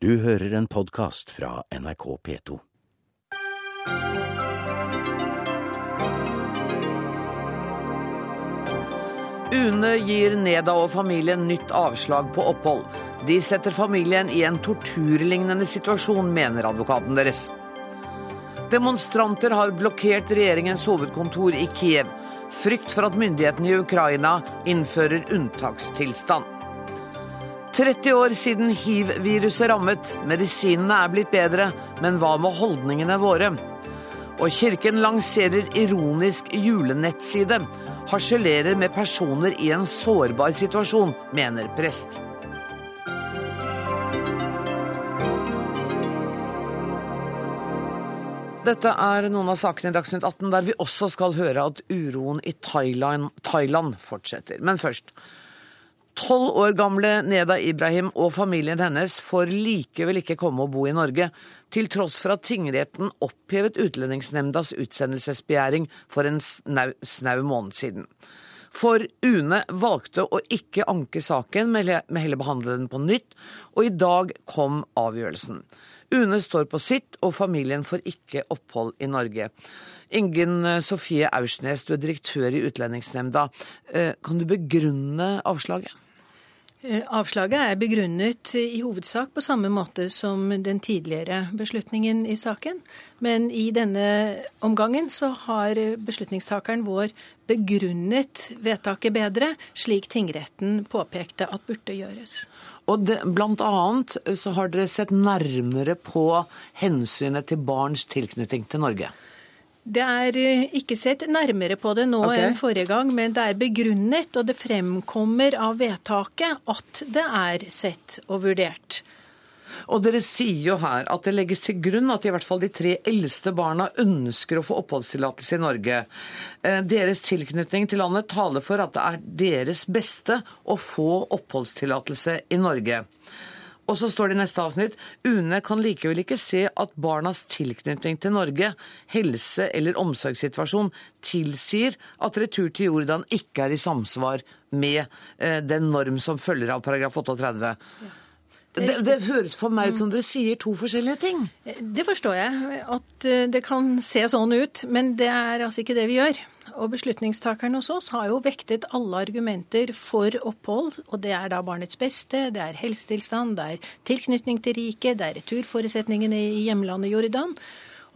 Du hører en podkast fra NRK P2. UNE gir Neda og familien nytt avslag på opphold. De setter familien i en torturlignende situasjon, mener advokaten deres. Demonstranter har blokkert regjeringens hovedkontor i Kiev. Frykt for at myndighetene i Ukraina innfører unntakstilstand. 30 år siden hiv-viruset rammet. Medisinene er blitt bedre, men hva med holdningene våre? Og kirken lanserer ironisk julenettside. Harselerer med personer i en sårbar situasjon, mener prest. Dette er noen av sakene i Dagsnytt 18 der vi også skal høre at uroen i Thailand, Thailand fortsetter. Men først. Tolv år gamle Neda Ibrahim og familien hennes får likevel ikke komme og bo i Norge, til tross for at tingretten opphevet Utlendingsnemndas utsendelsesbegjæring for en snau, snau måned siden. For UNE valgte å ikke anke saken, men heller behandle den på nytt, og i dag kom avgjørelsen. UNE står på sitt, og familien får ikke opphold i Norge. Ingen Sofie Aursnes, du er direktør i Utlendingsnemnda. Eh, kan du begrunne avslaget? Eh, avslaget er begrunnet i hovedsak på samme måte som den tidligere beslutningen i saken. Men i denne omgangen så har beslutningstakeren vår begrunnet vedtaket bedre, slik tingretten påpekte at burde gjøres. Og det, blant annet så har dere sett nærmere på hensynet til barns tilknytning til Norge. Det er eh, ikke sett nærmere på det nå okay. enn forrige gang, men det er begrunnet, og det fremkommer av vedtaket at det er sett og vurdert. Og dere sier jo her at det legges til grunn at i hvert fall de tre eldste barna ønsker å få oppholdstillatelse i Norge. Eh, deres tilknytning til landet taler for at det er deres beste å få oppholdstillatelse i Norge. Og så står det i neste avsnitt UNE kan likevel ikke se at barnas tilknytning til Norge, helse- eller omsorgssituasjon tilsier at retur til Jordan ikke er i samsvar med eh, den norm som følger av paragraf 38. Ja. Det, det, høres for meg ut som dere sier to forskjellige ting. Det forstår jeg, at eh, det kan se sånn ut. Men det er altså ikke det vi gjør. Og beslutningstakerne hos oss har jo vektet alle argumenter for opphold. Og det er da barnets beste, det er helsetilstand, det er tilknytning til riket, det er returforutsetningene i hjemlandet Jordan.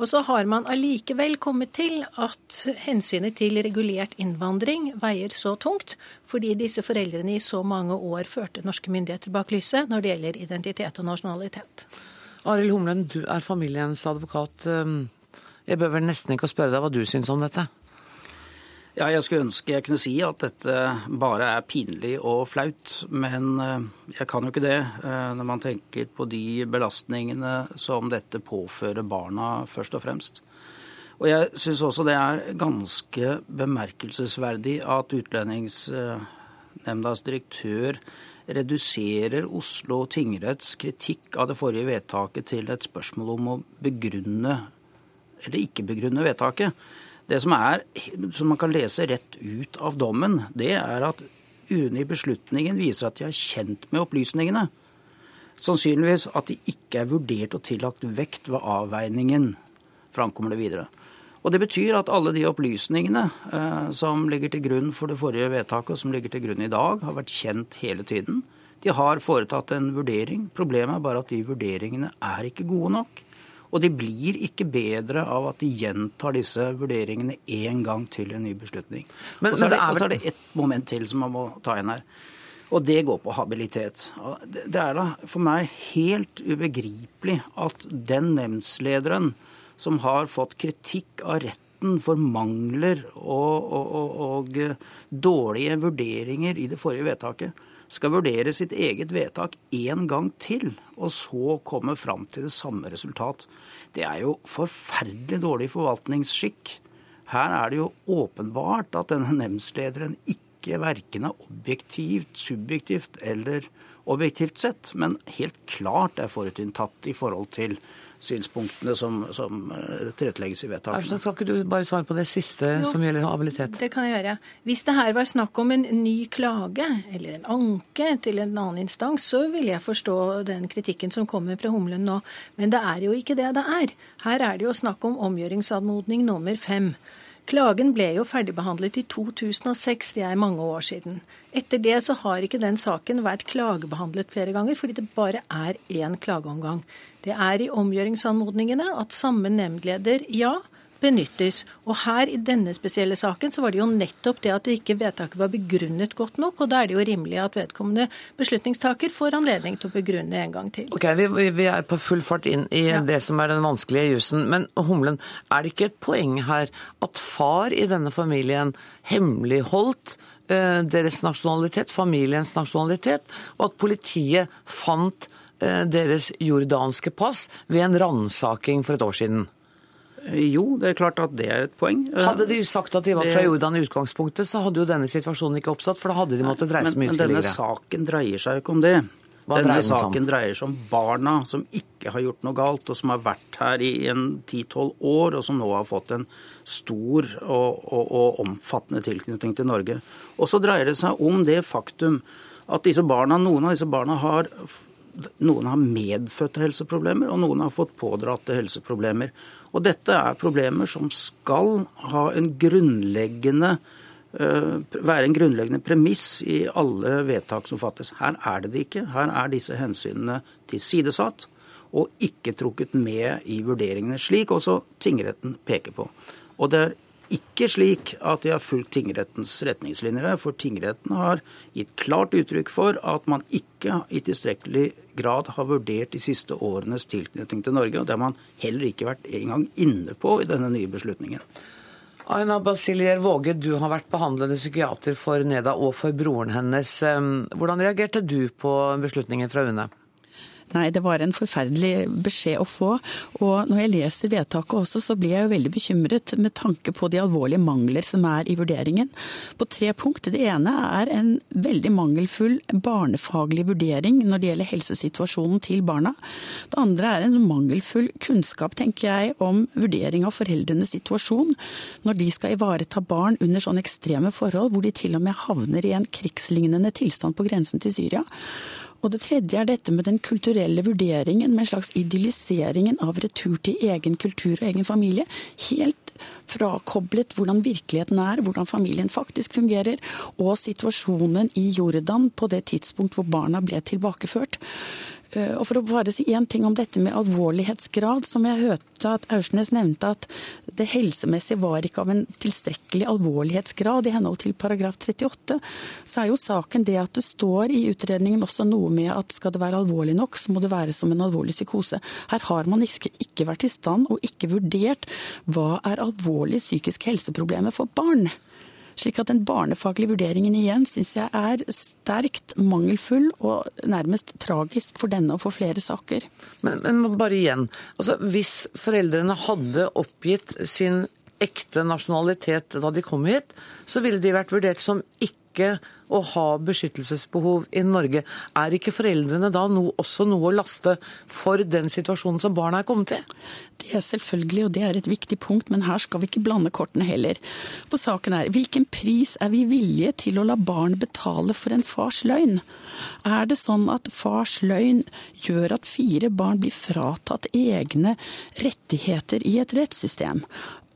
Og så har man allikevel kommet til at hensynet til regulert innvandring veier så tungt, fordi disse foreldrene i så mange år førte norske myndigheter bak lyset når det gjelder identitet og nasjonalitet. Arild Humlen, du er familiens advokat. Jeg bør vel nesten ikke å spørre deg hva du syns om dette? Ja, jeg skulle ønske jeg kunne si at dette bare er pinlig og flaut, men eh, jeg kan jo ikke det eh, når man tenker på de belastningene som dette påfører barna, først og fremst. Og jeg syns også det er ganske bemerkelsesverdig at Utlendingsnemndas direktør reduserer Oslo tingretts kritikk av det forrige vedtaket til et spørsmål om å begrunne eller ikke begrunne vedtaket. Det som, er, som man kan lese rett ut av dommen, det er at UNE i beslutningen viser at de er kjent med opplysningene. Sannsynligvis at de ikke er vurdert og tillagt vekt ved avveiningen, framkommer det videre. Og Det betyr at alle de opplysningene eh, som ligger til grunn for det forrige vedtaket, og som ligger til grunn i dag, har vært kjent hele tiden. De har foretatt en vurdering. Problemet er bare at de vurderingene er ikke gode nok. Og de blir ikke bedre av at de gjentar disse vurderingene én gang til en ny beslutning. Men, og så er, det, er det ett moment til som man må ta inn her. Og det går på habilitet. Det er da for meg helt ubegripelig at den nemndslederen som har fått kritikk av retten for mangler og, og, og, og dårlige vurderinger i det forrige vedtaket, skal vurdere sitt eget vedtak én gang til, og så komme fram til det samme resultat. Det er jo forferdelig dårlig forvaltningsskikk. Her er det jo åpenbart at denne nemndslederen ikke verken er objektivt, subjektivt eller objektivt sett, men helt klart er forutinntatt i forhold til synspunktene som, som eh, tilrettelegges i vedtakene. Skal ikke du bare svare på det siste jo, som gjelder habilitet? Det kan jeg gjøre. Hvis det her var snakk om en ny klage eller en anke til en annen instans, så vil jeg forstå den kritikken som kommer fra Humlen nå. Men det er jo ikke det det er. Her er det jo snakk om omgjøringsanmodning nummer fem. Klagen ble jo ferdigbehandlet i 2006, det er mange år siden. Etter det så har ikke den saken vært klagebehandlet flere ganger, fordi det bare er én klageomgang. Det er i omgjøringsanmodningene at samme nemndleder, ja, benyttes. Og her i denne spesielle saken så var det jo nettopp det at det ikke vedtaket var begrunnet godt nok, og da er det jo rimelig at vedkommende beslutningstaker får anledning til å begrunne en gang til. Ok, Vi, vi er på full fart inn i ja. det som er den vanskelige jussen. Men Humlen, er det ikke et poeng her at far i denne familien hemmeligholdt eh, deres nasjonalitet, familiens nasjonalitet, og at politiet fant eh, deres jordanske pass ved en ransaking for et år siden? Jo, det er klart at det er et poeng. Hadde de sagt at de var fra Jordan i utgangspunktet, så hadde jo denne situasjonen ikke oppstått, for da hadde de måttet reise mye tidligere. Men denne saken dreier seg jo ikke om det. Hva denne dreier saken dreier seg om barna som ikke har gjort noe galt, og som har vært her i en 10-12 år, og som nå har fått en stor og, og, og omfattende tilknytning til Norge. Og så dreier det seg om det faktum at disse barna, noen av disse barna har noen har medfødte helseproblemer, og noen har fått pådratte helseproblemer. Og dette er problemer som skal ha en grunnleggende eh, være en grunnleggende premiss i alle vedtak som fattes. Her er det det ikke. Her er disse hensynene tilsidesatt og ikke trukket med i vurderingene, slik også tingretten peker på. Og det er ikke slik at de har fulgt tingrettens retningslinjer for tingretten har gitt klart uttrykk for at man ikke i tilstrekkelig grad har vurdert de siste årenes tilknytning til Norge. og Det har man heller ikke vært engang inne på i denne nye beslutningen. Aina Basilier Våge, du har vært behandlende psykiater for Neda og for broren hennes. Hvordan reagerte du på beslutningen fra UNE? Nei, det var en forferdelig beskjed å få. Og når jeg leser vedtaket også, så blir jeg jo veldig bekymret med tanke på de alvorlige mangler som er i vurderingen. På tre punkt. Det ene er en veldig mangelfull barnefaglig vurdering når det gjelder helsesituasjonen til barna. Det andre er en mangelfull kunnskap, tenker jeg, om vurdering av foreldrenes situasjon når de skal ivareta barn under sånne ekstreme forhold, hvor de til og med havner i en krigslignende tilstand på grensen til Syria. Og det tredje er dette med den kulturelle vurderingen, med en slags idylliseringen av retur til egen kultur og egen familie. Helt frakoblet hvordan virkeligheten er, hvordan familien faktisk fungerer, og situasjonen i Jordan på det tidspunkt hvor barna ble tilbakeført. Eh, og for å bare si én ting om dette med alvorlighetsgrad, som jeg hørte at Aursnes nevnte at det helsemessige var ikke av en tilstrekkelig alvorlighetsgrad i henhold til paragraf 38, så er jo saken det at det står i utredningen også noe med at skal det være alvorlig nok, så må det være som en alvorlig psykose. Her har man ikke, vært i stand og ikke vurdert hva er alvorlige psykiske helseproblemer for barn. Slik at den barnefaglige vurderingen igjen syns jeg er sterkt mangelfull og nærmest tragisk for denne og for flere saker. Men, men bare igjen, altså hvis foreldrene hadde oppgitt sin ekte nasjonalitet da de kom hit, så ville de vært vurdert som ikke å ha beskyttelsesbehov i Norge. Er ikke foreldrene da no, også noe å laste for den situasjonen som barna er kommet i? Det er selvfølgelig, og det er et viktig punkt, men her skal vi ikke blande kortene heller. For saken er, hvilken pris er vi villige til å la barn betale for en fars løgn? Er det sånn at fars løgn gjør at fire barn blir fratatt egne rettigheter i et rettssystem?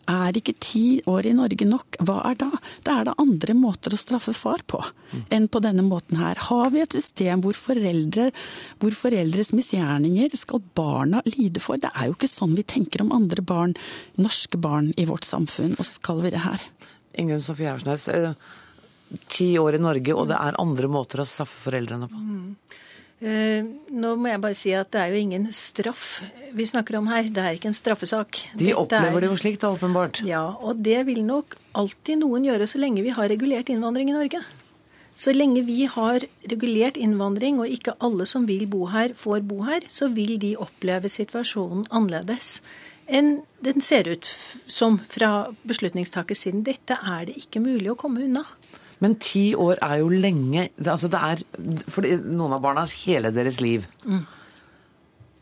Er ikke ti år i Norge nok? Hva er da? Da er det andre måter å straffe far på enn på denne måten her. Har vi et system hvor, foreldre, hvor foreldres misgjerninger skal barna lide for? Det er jo ikke sånn vi tenker om andre barn, norske barn i vårt samfunn. Og skal vi det her? Ingunn Sofie Aursnes, eh, ti år i Norge, og det er andre måter å straffe foreldrene på? Mm. Eh, nå må jeg bare si at det er jo ingen straff vi snakker om her. Det er ikke en straffesak. De opplever det jo slik, da, åpenbart. Ja, og det vil nok alltid noen gjøre så lenge vi har regulert innvandring i Norge. Så lenge vi har regulert innvandring, og ikke alle som vil bo her, får bo her, så vil de oppleve situasjonen annerledes enn den ser ut som fra beslutningstakers siden. Dette er det ikke mulig å komme unna. Men ti år er jo lenge. Det, altså det er for noen av barna hele deres liv.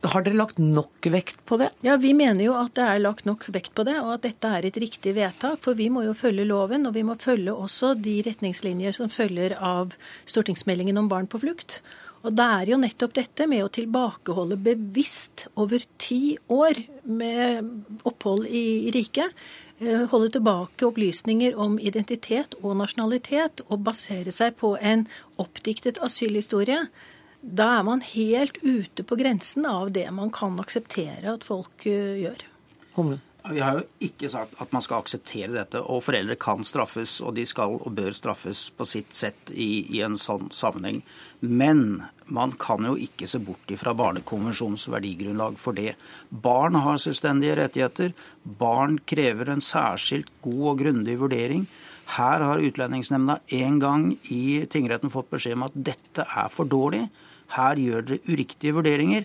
Har dere lagt nok vekt på det? Ja, Vi mener jo at det er lagt nok vekt på det, og at dette er et riktig vedtak. For vi må jo følge loven, og vi må følge også de retningslinjer som følger av stortingsmeldingen om barn på flukt. Og det er jo nettopp dette med å tilbakeholde bevisst over ti år med opphold i riket. Eh, Holde tilbake opplysninger om identitet og nasjonalitet og basere seg på en oppdiktet asylhistorie. Da er man helt ute på grensen av det man kan akseptere at folk eh, gjør. Humle. Vi har jo ikke sagt at man skal akseptere dette, og foreldre kan straffes, og de skal og bør straffes på sitt sett i, i en sånn sammenheng. Men man kan jo ikke se bort ifra Barnekonvensjonens verdigrunnlag for det. Barn har selvstendige rettigheter. Barn krever en særskilt god og grundig vurdering. Her har Utlendingsnemnda en gang i tingretten fått beskjed om at dette er for dårlig. Her gjør dere uriktige vurderinger.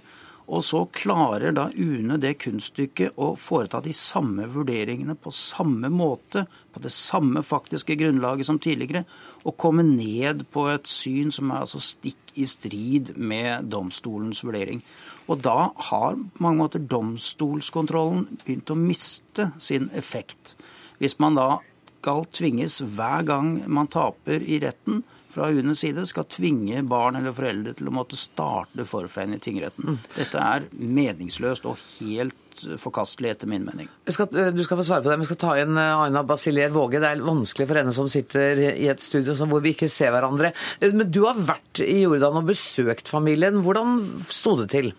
Og så klarer da UNE det kunststykket å foreta de samme vurderingene på samme måte, på det samme faktiske grunnlaget som tidligere, og komme ned på et syn som er altså stikk i strid med domstolens vurdering. Og da har på mange måter domstolskontrollen begynt å miste sin effekt. Hvis man da skal tvinges hver gang man taper i retten, fra UNEs side skal tvinge barn eller foreldre til å måtte starte forfeien i tingretten. Dette er meningsløst og helt forkastelig, etter min mening. Skal, eh, du skal få svare på det, men jeg skal ta inn eh, Aina Basilier Våge. Det er vanskelig for henne som sitter i et studio hvor vi ikke ser hverandre. Eh, Men du har vært i Jordan og besøkt familien. Hvordan sto det til?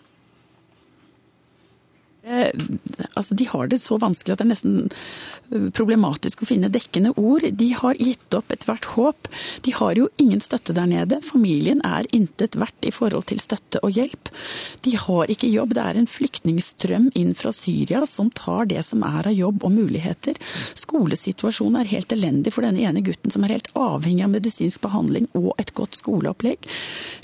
Eh, altså, de har det så vanskelig at det er nesten eh, problematisk å finne dekkende ord. De har gitt opp ethvert håp. De har jo ingen støtte der nede. Familien er intet verdt i forhold til støtte og hjelp. De har ikke jobb. Det er en flyktningstrøm inn fra Syria som tar det som er av jobb og muligheter. Skolesituasjonen er helt elendig for denne ene gutten som er helt avhengig av medisinsk behandling og et godt skoleopplegg.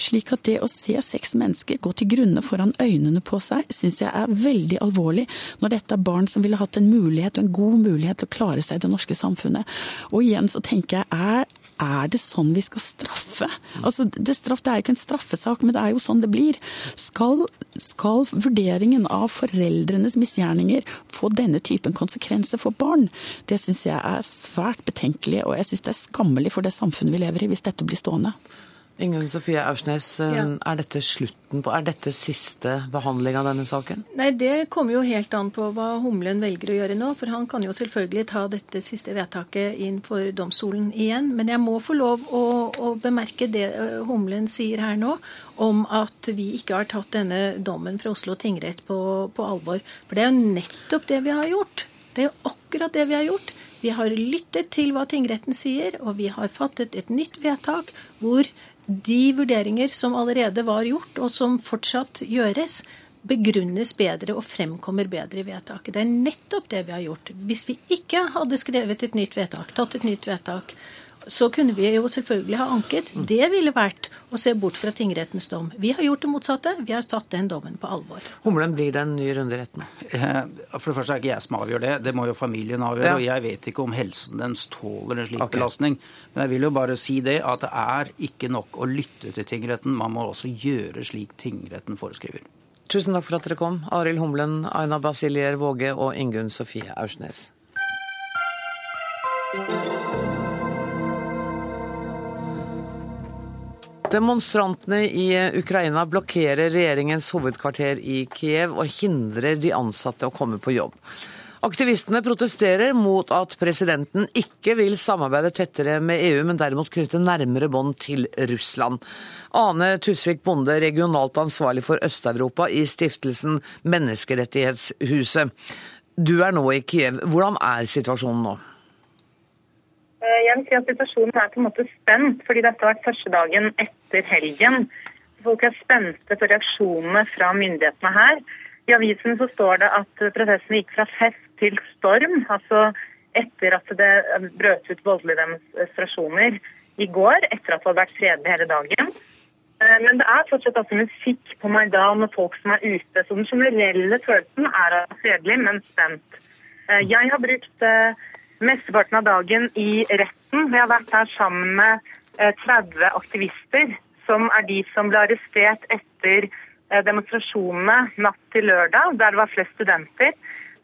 Slik at det å se seks mennesker gå til grunne foran øynene på seg, syns jeg er veldig alvorlig når dette er barn som ville hatt en mulighet, og en god mulighet til å klare seg i det norske samfunnet. Og igjen så tenker jeg, er, er det sånn vi skal straffe? Altså, det, straff, det er jo ikke en straffesak, men det er jo sånn det blir. Skal, skal vurderingen av foreldrenes misgjerninger få denne typen konsekvenser for barn? Det syns jeg er svært betenkelig, og jeg syns det er skammelig for det samfunnet vi lever i, hvis dette blir stående. Ingunn Sofie Aursnes, eh, Ja. er dette slutten på Er dette siste behandling av denne saken? Nei, Det kommer jo helt an på hva Humlen velger å gjøre nå. For han kan jo selvfølgelig ta dette siste vedtaket inn for domstolen igjen. Men jeg må få lov å, å bemerke det ø, Humlen sier her nå, om at vi ikke har tatt denne dommen fra Oslo tingrett på, på alvor. For det er jo nettopp det vi har gjort. Det er jo akkurat det vi har gjort. Vi har lyttet til hva tingretten sier, og vi har fattet et nytt vedtak hvor de vurderinger som allerede var gjort, og som fortsatt gjøres, begrunnes bedre og fremkommer bedre i vedtaket. Det er nettopp det vi har gjort. Hvis vi ikke hadde skrevet et nytt vedtak, tatt et nytt vedtak, så kunne vi jo selvfølgelig ha anket. Det ville vært å se bort fra tingrettens dom. Vi har gjort det motsatte. Vi har tatt den dommen på alvor. Humlen blir det en ny runde i retten. Eh, For det første er ikke jeg som avgjør det, det må jo familien avgjøre. Ja. Og jeg vet ikke om helsen dens tåler en slik okay. belastning. Men jeg vil jo bare si det at det er ikke nok å lytte til tingretten, man må også gjøre slik tingretten foreskriver. Tusen takk for at dere kom, Arild Humlen, Aina Basilier Våge og Ingunn Sofie Aursnes. Demonstrantene i Ukraina blokkerer regjeringens hovedkvarter i Kiev og hindrer de ansatte å komme på jobb. Aktivistene protesterer mot at presidenten ikke vil samarbeide tettere med EU, men derimot knytte nærmere bånd til Russland. Ane Tusvik Bonde, regionalt ansvarlig for Øst-Europa i stiftelsen Menneskerettighetshuset. Du er nå i Kiev. Hvordan er situasjonen nå? Eh, Jeg vil si at Situasjonen er på en måte spent, fordi dette har vært første dagen etter helgen. Folk er spente på reaksjonene fra myndighetene her. I avisen så står det at prosessen gikk fra fest til storm, altså etter at det brøt ut voldelige demonstrasjoner i går, etter at det hadde vært fredelig hele dagen. Eh, Men det er fortsatt altså musikk på Maidan og folk som er ute. Så den generelle følelsen er fredelig, men spent. Eh, Jeg har brukt mesteparten av dagen i retten. Vi har vært her sammen med 30 eh, aktivister, som er de som ble arrestert etter eh, demonstrasjonene natt til lørdag, der det var flest studenter.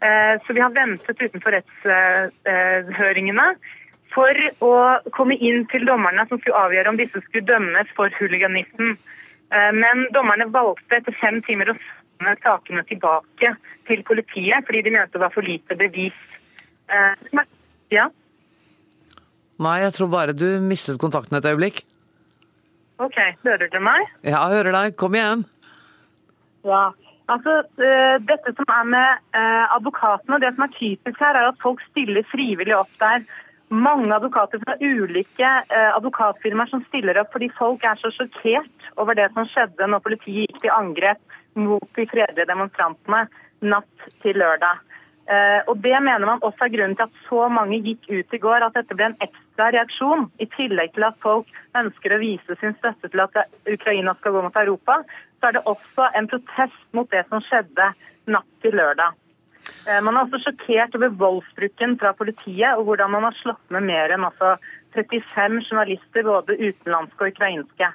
Eh, så vi har ventet utenfor rettshøringene for å komme inn til dommerne som skulle avgjøre om disse skulle dømmes for huliganism. Men dommerne valgte etter fem timer å sende sakene tilbake til politiet fordi de mente det var for lite bevis. Ja. Nei, jeg tror bare du mistet kontakten et øyeblikk. OK. Hører du meg? Ja, jeg hører deg. Kom igjen. Ja. Altså, uh, Dette som er med uh, advokatene, det som er typisk her, er at folk stiller frivillig opp der. Mange advokater fra ulike uh, advokatfirmaer som stiller opp fordi folk er så sjokkert over det som skjedde når politiet gikk til angrep mot de fredelige demonstrantene natt til lørdag. Eh, og Det mener man også er grunnen til at så mange gikk ut i går, at dette ble en ekstra reaksjon. I tillegg til at folk ønsker å vise sin støtte til at Ukraina skal gå mot Europa, så er det også en protest mot det som skjedde natt til lørdag. Eh, man er også sjokkert over voldsbruken fra politiet, og hvordan man har slått med mer enn altså 35 journalister, både utenlandske og ukrainske.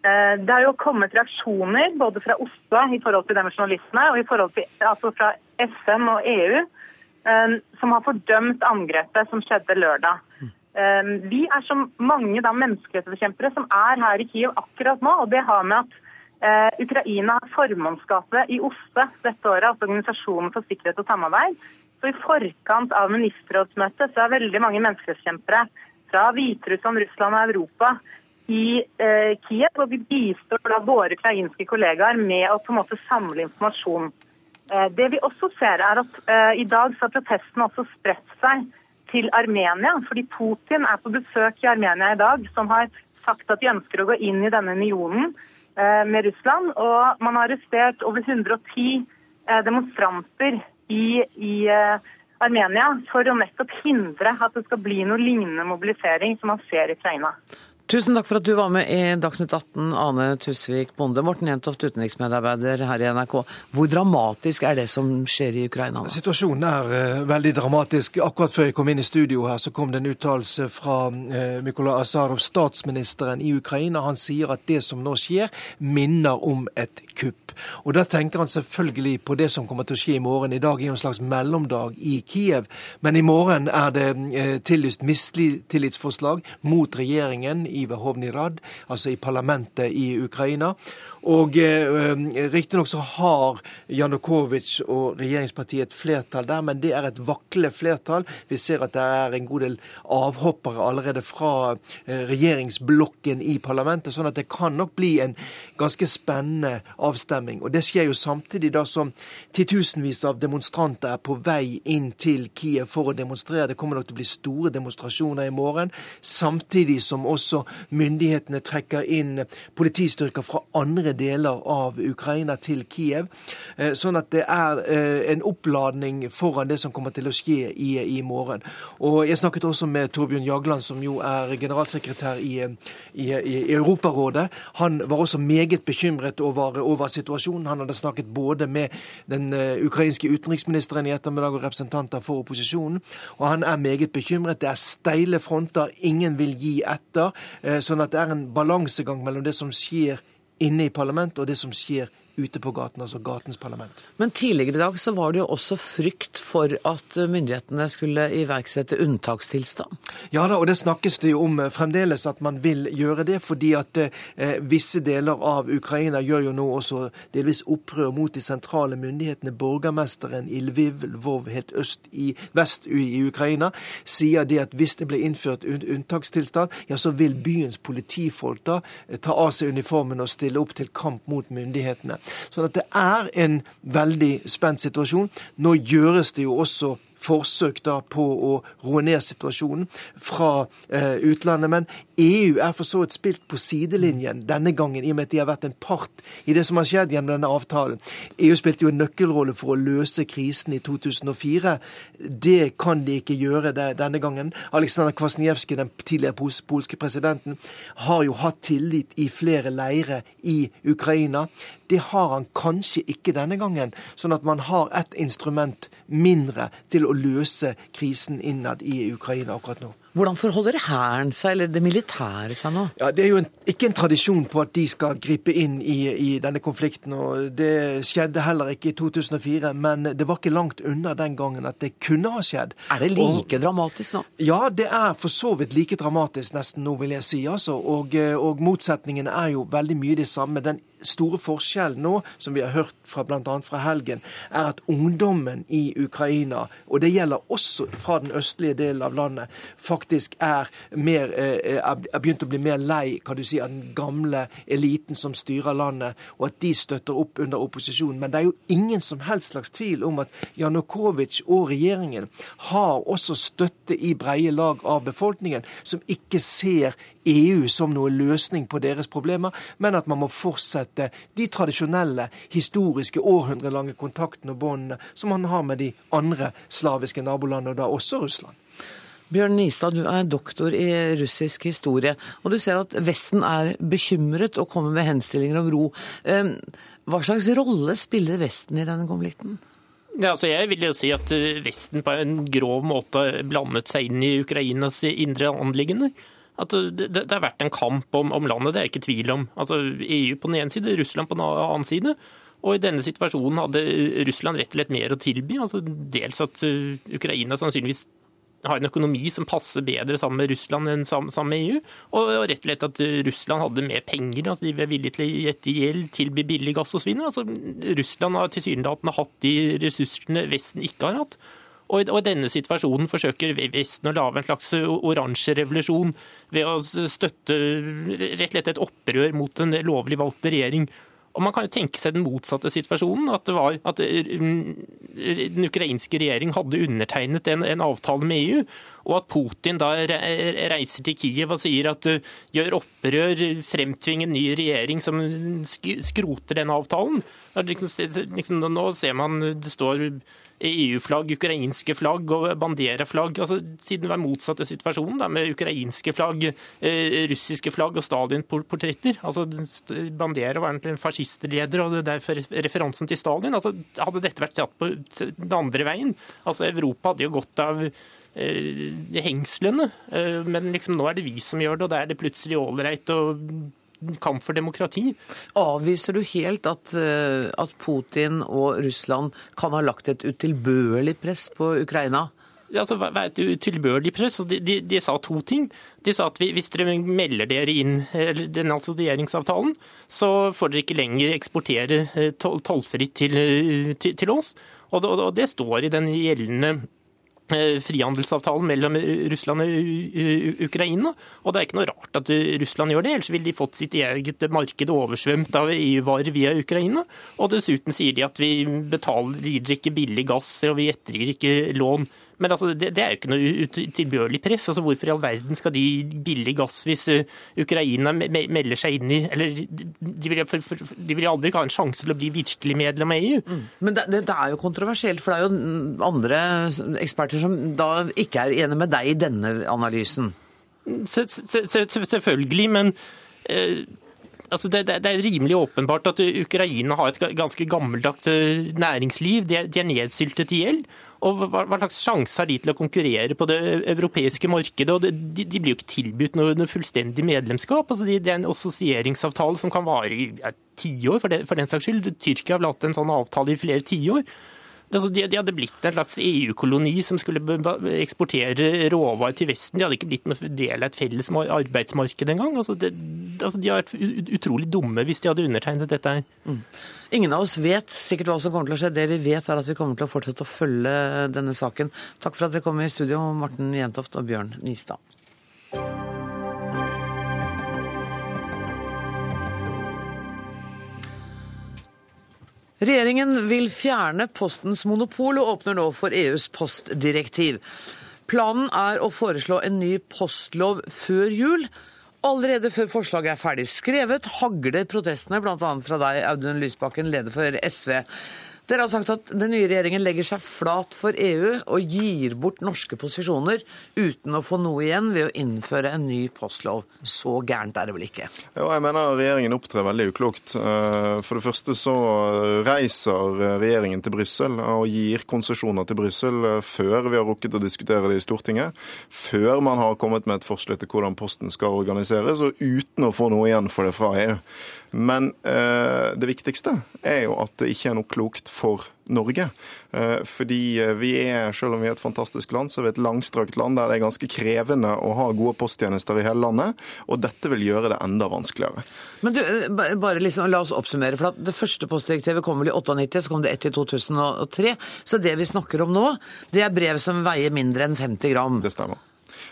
Eh, det har jo kommet reaksjoner både fra OSSE i forhold til de journalistene, og i forhold til, altså fra FN og EU, eh, som har fordømt angrepet som skjedde lørdag. Eh, vi er som mange da menneskerettighetsforkjempere som er her i Kiev akkurat nå. og Det har med at Ukraina har formannskapet i OSSE dette året, altså Organisasjonen for sikkerhet og samarbeid. Så I forkant av ministerrådsmøtet så er veldig mange menneskerettighetskjempere fra Hviterussland, Russland og Europa i eh, Kiev, og vi bistår da våre ukrainske kollegaer med å på en måte samle informasjon. Eh, det vi også ser er at eh, I dag så har protestene også spredt seg til Armenia, fordi Putin er på besøk i Armenia i dag, som har sagt at de ønsker å gå inn i denne unionen eh, med Russland. Og man har arrestert over 110 eh, demonstranter i, i Armenia for å nettopp hindre at det skal bli noe lignende mobilisering som man ser i Ukraina. Tusen takk for at du var med i Dagsnytt 18, Ane Tusvik Bonde. Morten Jentoft, utenriksmedarbeider her i NRK. Hvor dramatisk er det som skjer i Ukraina? Situasjonen er uh, veldig dramatisk. Akkurat før jeg kom inn i studio her, så kom det en uttalelse fra uh, Mykola Asarov, statsministeren i Ukraina. Han sier at det som nå skjer, minner om et kupp. Og Da tenker han selvfølgelig på det som kommer til å skje i morgen. I dag er jo en slags mellomdag i Kiev, men i morgen er det uh, tillyst mistillitsforslag mot regjeringen. i i Hovnirad, altså i parlamentet i Ukraina. Og eh, Riktignok så har Janukovitsj og regjeringspartiet et flertall der, men det er et vaklende flertall. Vi ser at det er en god del avhoppere allerede fra eh, regjeringsblokken i parlamentet, sånn at det kan nok bli en ganske spennende avstemming. Og Det skjer jo samtidig da som titusenvis av demonstranter er på vei inn til Kiev for å demonstrere. Det kommer nok til å bli store demonstrasjoner i morgen, samtidig som også myndighetene trekker inn politistyrker fra andre andre deler av Ukraina til Kiev. Eh, sånn at det er eh, en oppladning foran det som kommer til å skje i, i morgen. Og Jeg snakket også med Torbjørn Jagland, som jo er generalsekretær i, i, i Europarådet. Han var også meget bekymret over, over, situasjonen. Han hadde snakket både med den uh, ukrainske utenriksministeren i ettermiddag og representanter for opposisjonen. Og han er meget bekymret. Det er steile fronter. Ingen vil gi etter. Sånn at det er en balansegang mellom det som skjer inne i parlamentet og det som skjer ute på gaten, altså gatens parlament. Men tidligere i dag så var det jo også frykt for at myndighetene skulle iverksette unntakstilstand? Ja da, og det snakkes det jo om eh, fremdeles at man vil gjøre det, fordi at eh, visse deler av Ukraina gjør jo nå også delvis opprør mot de sentrale myndighetene. Borgermesteren i Lviv, Lvov helt øst i vest i Ukraina, sier det at hvis det blir innført unntakstilstand, ja så vil byens politifolk da eh, ta av seg uniformen og stille opp til kamp mot myndighetene. Sånn at det er en veldig spent situasjon. Nå gjøres det jo også forsøk da på å roe ned situasjonen fra eh, utlandet, men EU er for så vidt spilt på sidelinjen denne gangen, i og med at de har vært en part i det som har skjedd gjennom denne avtalen. EU spilte jo en nøkkelrolle for å løse krisen i 2004. Det kan de ikke gjøre denne gangen. Aleksandr Kwasniewski, den tidligere polske presidenten, har jo hatt tillit i flere leire i Ukraina. Det har han kanskje ikke denne gangen, sånn at man har et instrument mindre til å løse krisen innad i Ukraina akkurat nå. Hvordan forholder hæren seg, eller det militære seg nå? Ja, Det er jo en, ikke en tradisjon på at de skal gripe inn i, i, denne konflikten. og Det skjedde heller ikke i 2004, men det var ikke langt unna den gangen at det kunne ha skjedd. Er det like og, dramatisk nå? Ja, det er for så vidt like dramatisk nesten nå, vil jeg si. altså. Og, og motsetningene er jo veldig mye de samme. Den store forskjellen nå, som vi har hørt fra bl.a. fra helgen, er at ungdommen i Ukraina, og det gjelder også fra den østlige delen av landet, faktisk er, mer, eh, er begynt å bli mer lei kan du si, av den gamle eliten som styrer landet, og at de støtter opp under opposisjonen. Men det er jo ingen som helst slags tvil om at Janukovitsj og regjeringen har også støtte i breie lag av befolkningen, som ikke ser EU som noe løsning på deres problemer, men at man må fortsette de tradisjonelle, historiske, århundrelange kontaktene og båndene som man har med de andre slaviske nabolandene, og da også Russland. Bjørn Nistad, du er doktor i russisk historie, og du ser at Vesten er bekymret og kommer med henstillinger om ro. Ehm, hva slags rolle spiller Vesten i denne konflikten? Ja, altså jeg vil jo si at Vesten på en grov måte blandet seg inn i Ukrainas indre anliggender at det, det, har vært en kamp om, om, landet, det er ikke tvil om. Altså EU på den ene side, Russland på den annen side. Og i denne situasjonen hadde Russland rett og slett mer å tilby. Altså dels at uh, Ukraina sannsynligvis har en økonomi som passer bedre sammen med Russland enn sammen med EU. Og rett og slett at uh, Russland hadde mer penger. altså De var villige til å gjette gjeld, tilby billig gass osv. Altså, Russland har tilsynelatende hatt de ressursene Vesten ikke har hatt. Og i denne situasjonen forsøker Vesten å lage en slags oransje revolusjon ved å støtte rett og slett et opprør mot en lovlig valgt regjering. Og Man kan jo tenke seg den motsatte situasjonen. At, det var, at den ukrainske regjering hadde undertegnet en, en, avtale med EU, og at Putin da reiser til Kiev og sier at gjør opprør, fremtving en ny regjering som skroter den avtalen. Liksom, liksom, nå ser man det står EU-flagg, ukrainske flagg og Bandera-flagg. Altså, siden det var motsatte situasjonen da, med ukrainske flagg, eh, russiske flagg og Stalin-portretter. Altså, Bandera var en fascistleder, og det er derfor referansen til Stalin. Altså, hadde dette vært satt på den andre veien altså Europa hadde jo gått av eh, hengslene, eh, men liksom nå er det vi som gjør det, og da er det plutselig ålreit å kamp for demokrati. Avviser du helt at, eh, at Putin og Russland kan ha lagt et utilbørlig press på Ukraina? altså, hva er et utilbørlig press? De, de, de, sa to ting. De sa at hvis dere melder dere inn denne assosieringsavtalen, så får dere ikke lenger eksportere eh, tollfritt til, eh, til, til oss. Og det, og det, står i den gjeldende frihandelsavtalen mellom Russland og Ukraina. Og det er ikke noe rart at Russland gjør det, ellers ville de fått sitt eget marked oversvømt av EU-varer via Ukraina. Og dessuten sier de at vi betaler, ikke billig gass, og vi ettergir ikke lån. Men altså, det, det, er jo ikke noe utilbørlig press. Altså, hvorfor i all verden skal de billig gass hvis uh, Ukraina me melder seg inn i Eller de vil, for, for, de vil aldri ha en sjanse til å bli virkelig medlem av EU. Mm. Men det, det, det, er jo kontroversielt, for det er jo andre eksperter som da ikke er enig med deg i denne analysen. Se, se, se, selvfølgelig, men eh, altså det, det, er rimelig åpenbart at Ukraina har et ganske gammeldags eh, næringsliv. De er, de er nedsyltet i gjeld. Og hva, hva, slags sjanse har de til å konkurrere på det europeiske markedet? Og de, de blir jo ikke tilbudt noe, noe fullstendig medlemskap. Altså de, det er en assosieringsavtale som kan vare i tiår, for, for den saks skyld. Tyrkia har hatt en sånn avtale i flere tiår. Altså, de, de, hadde blitt en slags EU-koloni som skulle eksportere råvarer til Vesten. De hadde ikke blitt noen del av et felles arbeidsmarked engang. Altså, altså, de har vært utrolig dumme hvis de hadde undertegnet dette her. Mm. Ingen av oss vet sikkert hva som kommer til å skje. Det vi vet, er at vi kommer til å fortsette å følge denne saken. Takk for at dere kom i studio, Morten Jentoft og Bjørn Nistad. Regjeringen vil fjerne Postens monopol og åpner nå for EUs postdirektiv. Planen er å foreslå en ny postlov før jul. Allerede før forslaget er ferdig skrevet, hagler protestene, bl.a. fra deg, Audun Lysbakken, leder for SV. Dere har sagt at den nye regjeringen legger seg flat for EU og gir bort norske posisjoner uten å få noe igjen ved å innføre en ny postlov. Så gærent er det vel ikke? Ja, jeg mener regjeringen opptrer veldig uklokt. Eh, for det første så reiser regjeringen til Brussel og gir konsesjoner til Brussel eh, før vi har rukket å diskutere det i Stortinget. Før man har kommet med et forslag til hvordan Posten skal organiseres, og uten å få noe igjen for det fra EU. Men eh, det viktigste er jo at det ikke er noe klokt for Norge. Eh, fordi eh, vi er, selv om vi er et fantastisk land, så er vi et langstrakt land der det er ganske krevende å ha gode posttjenester i hele landet. Og dette vil gjøre det enda vanskeligere. Men du, eh, bare liksom, La oss oppsummere. for Det første postdirektivet kom vel i 98, så kom det ett i 2003. Så det vi snakker om nå, det er brev som veier mindre enn 50 gram. Det stemmer.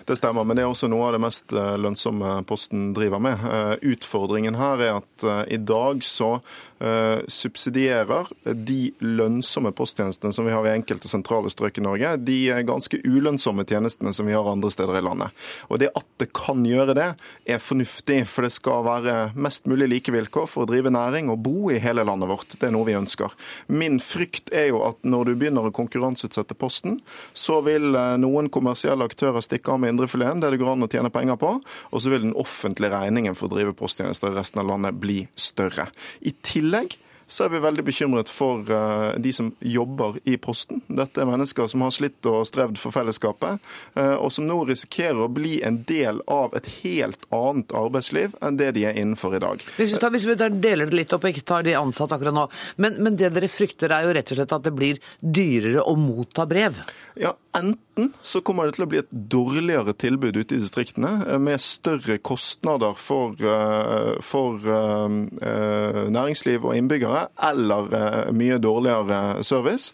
Det stemmer, men det er også noe av det mest lønnsomme Posten driver med. Utfordringen her er at i dag så Eh, subsidierer de lønnsomme posttjenestene som vi har i enkelte sentrale strøk i Norge, de ganske ulønnsomme tjenestene som vi har andre steder i landet. Og det at det kan gjøre det, er fornuftig, for det skal være mest mulig like vilkår for å drive næring og bo i hele landet vårt. Det er noe vi ønsker. Min frykt er jo at når du begynner å konkurranseutsette Posten, så vil eh, noen kommersielle aktører stikke av med indrefileten, det det går an å tjene penger på, og så vil den offentlige regningen for å drive posttjenester i resten av landet bli større. I tillegg så er vi veldig bekymret for uh, de som jobber i Posten. Dette er mennesker som har slitt og strevd for fellesskapet, uh, og som nå risikerer å bli en del av et helt annet arbeidsliv enn det de er innenfor i dag. Hvis vi, tar, hvis vi deler det litt opp ikke tar de ansatte akkurat nå, men, men det dere frykter er jo rett og slett at det blir dyrere å motta brev? Ja, enten så kommer det til å bli et dårligere tilbud ute i distriktene, eh, med større kostnader for, eh, for eh, næringsliv og innbyggere, eller mye dårligere service.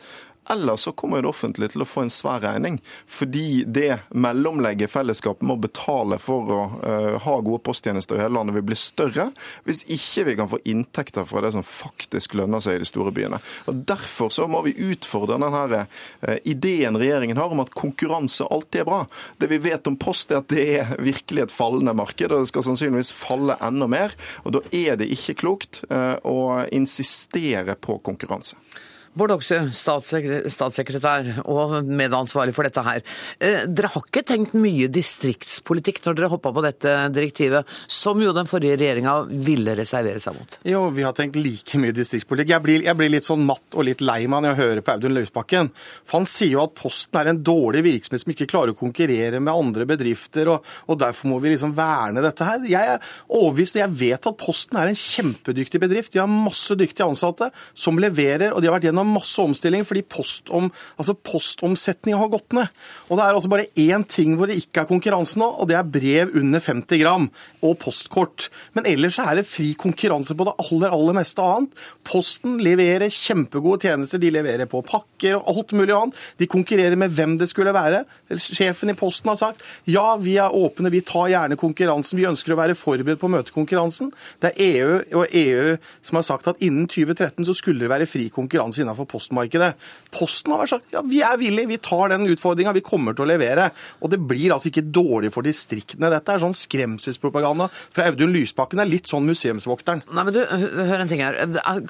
Eller så kommer det offentlige til å få en svær regning, fordi det mellomlegget fellesskapet må betale for å uh, ha gode posttjenester i hele landet, vil bli større hvis ikke vi kan få inntekter fra det som faktisk lønner seg i de store byene. Og Derfor så må vi utfordre denne uh, ideen regjeringen har om at konkurranse alltid er bra. Det vi vet om post, er at det er virkelig et fallende marked, og det skal sannsynligvis falle enda mer. og Da er det ikke klokt uh, å insistere på konkurranse. Bård Hoksrud, statssekretær og medansvarlig for dette her. Eh, dere har ikke tenkt mye distriktspolitikk når dere hoppa på dette direktivet, som jo den forrige regjeringa ville reservere seg mot? Jo, vi har tenkt like mye distriktspolitikk. Jeg blir, jeg blir litt sånn matt og litt lei meg når jeg hører på Audun Løsbakken. For han sier jo at Posten er en dårlig virksomhet som ikke klarer å konkurrere med andre bedrifter, og, og derfor må vi liksom verne dette her. Jeg er overbevist, og jeg vet at Posten er en kjempedyktig bedrift. De har masse dyktige ansatte som leverer, og de har vært gjennom masse omstilling fordi postom, altså postomsetninga har gått ned. Og det er altså bare én ting hvor det ikke er konkurranse nå, og det er brev under 50 gram og postkort. Men ellers er det fri konkurranse på det aller, aller meste annet. Posten leverer kjempegode tjenester. De leverer på pakker og alt mulig annet. De konkurrerer med hvem det skulle være. Sjefen i Posten har sagt ja, vi er åpne, vi tar gjerne konkurransen. Vi ønsker å være forberedt på å møte konkurransen. Det er EU og EU som har sagt at innen 2013 så skulle det være fri konkurranse innenfor postmarkedet. Posten har sagt ja, vi er villige, vi tar den utfordringa, vi kommer til å levere. Og det blir altså ikke dårlig for distriktene. Dette er sånn skremselspropaganda fra Audun Lysbakken. er litt sånn museumsvokteren. Nei, men du, hør en ting her.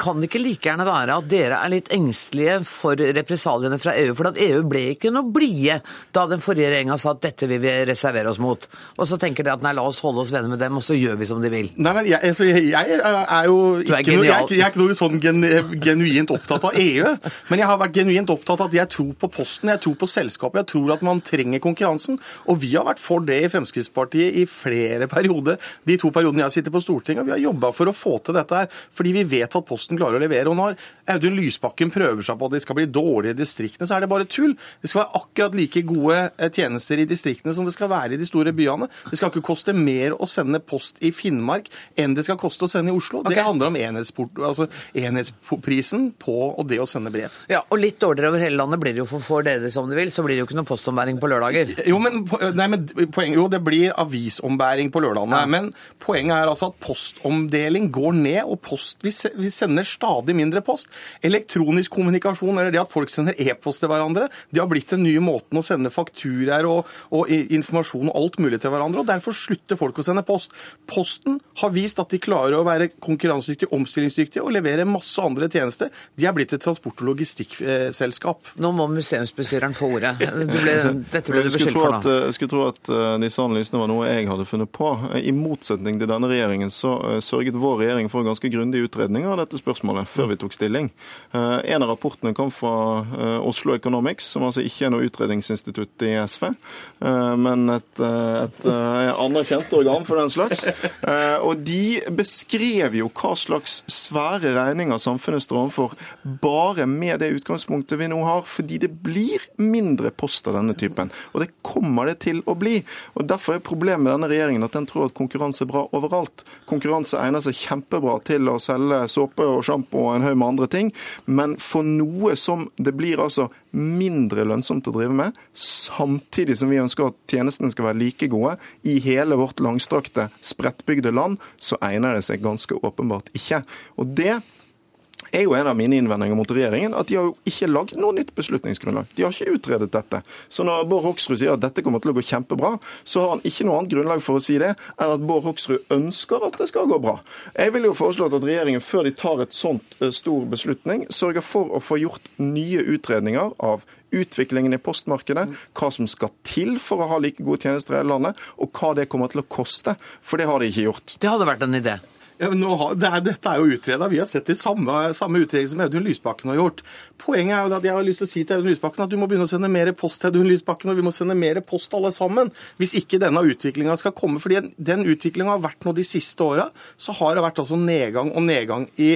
Kan det ikke like gjerne være at dere er litt engstelige for represaliene fra EU? For at EU ble ikke noe blide da den forrige regjeringa sa at dette vil vi reservere oss mot. Og så tenker de at nei, la oss holde oss venner med dem, og så gjør vi som de vil. Nei, men jeg, altså, jeg, jeg er jo ikke, er noe, jeg, jeg er ikke noe sånn gen, genuint opptatt av EU. Men jeg har vært genuint opptatt av at jeg tror på Posten, jeg tror på selskapet, jeg tror at man trenger konkurransen. Og vi har vært for det i Fremskrittspartiet i flere perioder. De to periodene jeg sitter på Stortinget, vi har jobba for å få til dette her. Fordi vi vet at Posten klarer å levere. Og når Audun Lysbakken prøver seg på at det skal bli dårlige i distriktene, så er det bare tull. Det skal være akkurat like gode eh, tjenester i distriktene som det skal være i de store byene. Det skal ikke koste mer å sende post i Finnmark enn det skal koste å sende i Oslo. Okay. Det handler om altså enhetsprisen på og det å sende brev. Ja, Og litt dårligere over hele landet blir det jo for får dere det som de vil, så blir det jo ikke noe postombæring på lørdager. Jo, men, nei, men poenget, jo, det blir avisombæring på lørdagene. Men poenget er altså at postomdeling går ned, og post, vi sender stadig mindre post. Elektronisk kommunikasjon, eller det at folk sender e-post til hverandre, det har blitt den nye måten å sende fakturaer og, og informasjon og alt mulig til hverandre, og derfor slutter folk å sende post. Posten har vist at de klarer å være konkurransedyktige, omstillingsdyktige og levere masse andre tjenester. De er blitt et transport- og logistikkselskap. Nå må museumsbestyreren få ordet. Du ble, dette ble du beskyldt for nå. Jeg skulle tro at eh, disse analysene var noe jeg hadde funnet på. Eh, I motsetning til denne regjeringen så eh, sørget vår regjering for en ganske grundig utredning av dette spørsmålet før vi tok stilling. Eh, En av rapportene kom fra eh, Oslo Economics, som altså ikke er noe utredningsinstitutt i SV, eh, men et, et anerkjent organ for den slags. Og de beskrev jo hva slags svære regninger samfunnet står overfor bare med det utgangspunktet vi nå har, fordi det blir mindre post av denne typen. Og det kommer det til å bli. Og Derfor er problemet med denne regjeringen at den tror at konkurranse er bra overalt. Konkurranse egner seg kjempebra til å selge såpe og sjampo og en haug med andre ting, men for noe som det blir altså mindre lønnsomt å drive med, samtidig som vi ønsker at tjenestene skal være like gode i hele vårt langstrakte, spredtbygde land, så egner det seg ganske åpenbart ikke. Og det er jo en av mine innvendinger mot regjeringen, at de har jo ikke lagd noe nytt beslutningsgrunnlag. De har ikke utredet dette. Så når Bård Hoksrud sier at dette kommer til å gå kjempebra, så har han ikke noe annet grunnlag for å si det enn at Bård Hoksrud ønsker at det skal gå bra. Jeg vil jo foreslå at regjeringen før de tar et sånt eh, stor beslutning, sørger for å få gjort nye utredninger av utviklingen i postmarkedet, hva som skal til for å ha like gode tjenester i hele landet, og hva det kommer til å koste. For det har de ikke gjort. Det hadde vært en idé. Ja, har, det er, dette er jo utreda. Vi har sett det samme, samme utredning som Audun Lysbakken har gjort. Poenget er jo at jeg har lyst til å si til Audun Lysbakken at du må begynne å sende mer post til Audun Lysbakken, og vi må sende mer post alle sammen. Hvis ikke denne utviklinga skal komme. fordi den utviklinga har vært nå de siste åra, så har det vært altså nedgang og nedgang i,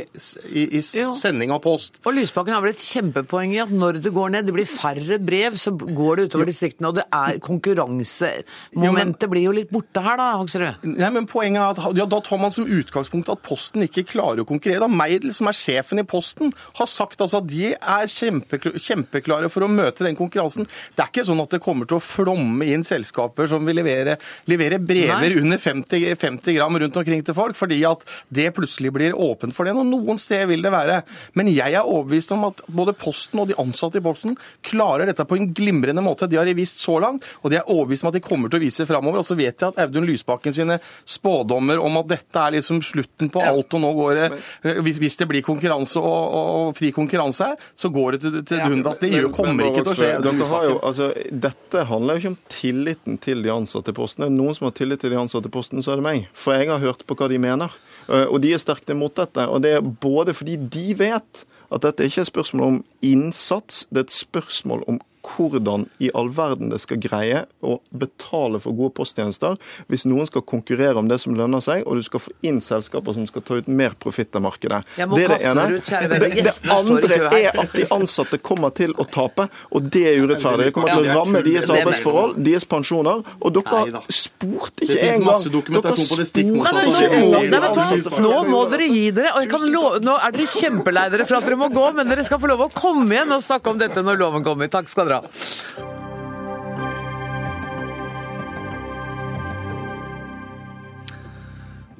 i, i sending av post. Og Lysbakken har vel et kjempepoeng i at når det går ned, det blir færre brev, så går det utover distriktene. Og det er konkurransemomentet blir jo litt borte her, da, Hoksrud. Nei, men Poenget er at ja, da tar man som utgangspunkt at Posten ikke klarer å konkurrere. Da Meidel, som er sjefen i Posten, har sagt altså at de er kjempeklare for å møte den konkurransen. Det er ikke sånn at det kommer til å flomme inn selskaper som vil levere, levere brever Nei. under 50, 50 gram rundt omkring til folk, fordi at det plutselig blir åpent for det. Og noen steder vil det være. Men jeg er overbevist om at både Posten og de ansatte i Posten klarer dette på en glimrende måte. De har vist så langt, og de er overbevist om at de kommer til å vise framover. Og så vet jeg at Audun Lysbakken sine spådommer om at dette er liksom slutten på alt, og nå går det eh, Hvis, hvis det blir konkurranse og, og, fri konkurranse her, så går det til, til dundas. Det gjør- kommer ikke til å skje. Dere har jo, altså, dette handler jo ikke om tilliten til de ansatte i Posten. Er det noen som har tillit til de ansatte i Posten, så er det meg. For jeg har hørt på hva de mener. Eh, Og de er sterkt imot dette. Og det er både fordi de vet at dette ikke er et spørsmål om innsats, det er et spørsmål om hvordan i all verden det skal greie å betale for gode posttjenester hvis noen skal konkurrere om det som lønner seg, og du skal få inn selskaper som skal ta ut mer profitt av markedet. Det er det ene. dere. Det, det andre er at de ansatte kommer til å tape, og det er urettferdig. Det kommer til å ramme deres er arbeidsforhold, deres pensjoner, og dere spurte Det ikke engang masse dokumentasjon på det stikk Nei, motsatte. men av det nå, må, dere gi dere. Og jeg kan love, nå er dere kjempelei dere for at dere må gå, men dere skal få lov å komme igjen og snakke om dette når loven kommer. Takk skal dere ha.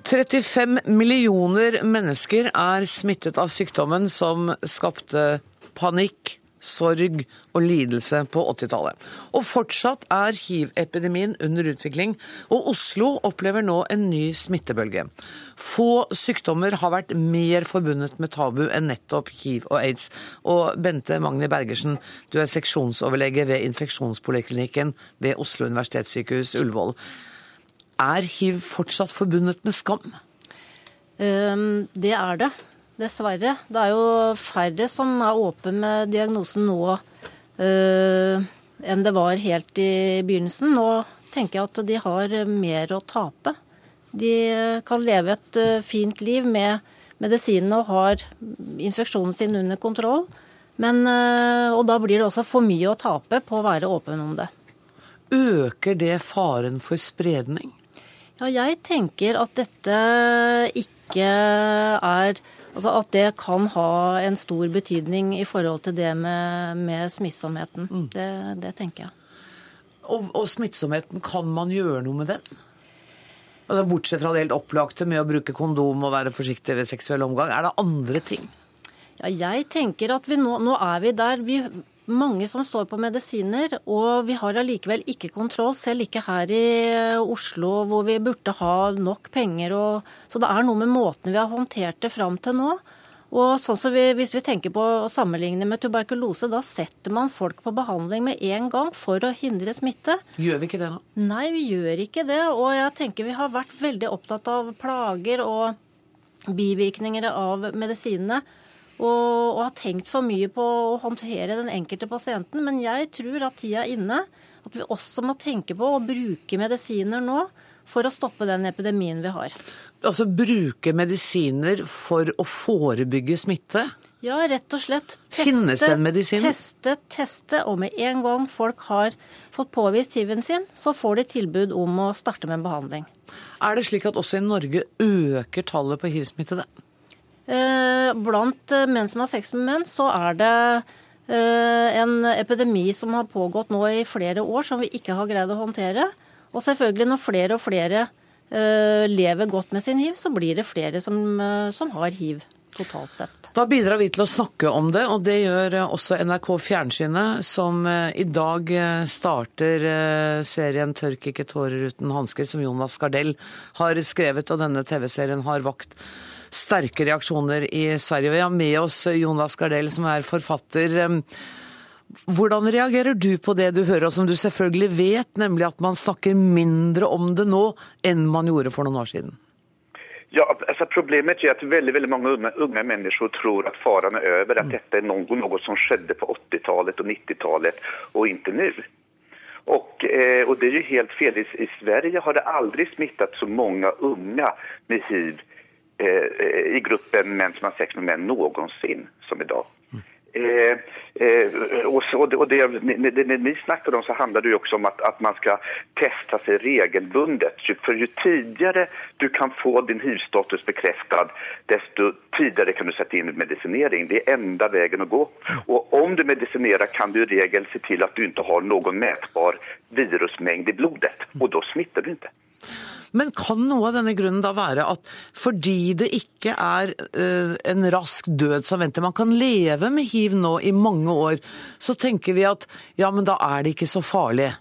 «35 millioner mennesker er smittet av sykdommen som skapte panikk, sorg og lidelse på 80-tallet. Og fortsatt er hiv-epidemien under utvikling, og Oslo opplever nå en ny smittebølge. Få sykdommer har vært mer forbundet med tabu enn nettopp hiv og aids. Og Bente Magni Bergersen, du er seksjonsoverlege ved infeksjonspoliklinikken ved Oslo universitetssykehus Ullevål. Er hiv fortsatt forbundet med skam? Ehm, Det er det, dessverre. Det er jo færre som er åpne med diagnosen nå eh, enn det var helt i begynnelsen. Nå tenker jeg at de har mer å tape. De kan leve et eh, fint liv med medisinene og har infeksjonen sin under kontroll. Men, eh, og da blir det også for mye å tape på å være åpen om det. Øker det faren for spredning? Ja, jeg tenker at dette ikke er Altså At det kan ha en stor betydning i forhold til det med, med smittsomheten. Mm. Det, det, tenker jeg. Og, og, smittsomheten, kan man gjøre noe med den? Altså, bortsett fra det helt opplagte med å bruke kondom og være forsiktig ved seksuell omgang, er det andre ting? Ja, jeg tenker at vi nå, nå er vi der. Vi, mange som står på medisiner, og vi har allikevel ikke kontroll, selv ikke her i Oslo hvor vi burde ha nok penger. Og, så det er noe med måten vi har håndtert det fram til nå. Og sånn som vi, Hvis vi tenker på å sammenligne med tuberkulose, da setter man folk på behandling med en gang for å hindre smitte. Gjør vi ikke det nå? Nei, vi gjør ikke det. Og jeg tenker vi har vært veldig opptatt av plager og bivirkninger av medisinene og, og har tenkt for mye på å håndtere den enkelte pasienten. Men jeg tror at tida er inne at vi også må tenke på å bruke medisiner nå for å stoppe den epidemien vi har. Altså bruke medisiner for å forebygge smitte? Ja, rett og slett. Teste, Finnes den medisinen? Teste, teste, og med en gang folk har fått påvist hiv-en sin, så får de tilbud om å starte med en behandling. Er det slik at også i Norge øker tallet på hiv-smittede? Eh, blant eh, menn som har sex med menn, så er det eh, en epidemi som har pågått nå i flere år, som vi ikke har greid å håndtere. Og selvfølgelig, når flere og flere lever godt med sin hiv, så blir det flere som, som har hiv totalt sett. Da bidrar vi til å snakke om det, og det gjør også NRK Fjernsynet, som i dag starter serien 'Tørk ikke tårer uten hansker', som Jonas Gardell har skrevet, og denne TV-serien har vakt sterke reaksjoner i Sverige. Vi har med oss Jonas Gardell, som er forfatter. Hvordan reagerer du på det du hører, og som du selvfølgelig vet, nemlig at man snakker mindre om det nå enn man gjorde for noen år siden? Ja, altså Problemet er at veldig, veldig mange unge, unge mennesker tror at faren er over. At dette er noe, noe som skjedde på 80-tallet og 90-tallet, og ikke nå. Og, eh, og, det er jo helt feil. I, Sverige har det aldri smittet så mange unge med hiv i gruppen menn som har sex med menn någonsin som idag. Eh, eh, och, så, och det, det, det, ni snackade om så handlar det jo också om att, at man skal testa seg regelbundet. For ju tidigare du kan få din hivstatus bekreftet bekräftad desto tidigare kan du sätta inn medicinering. Det er enda vägen å gå. Och om du medicinerar kan du i regel se till att du ikke har noen mätbar virusmängd i blodet Og da smitter du inte. Men kan noe av denne grunnen da være at fordi det ikke er uh, en rask død som venter, man kan leve med hiv nå i mange år, så tenker vi at ja, men da er det ikke så farlig?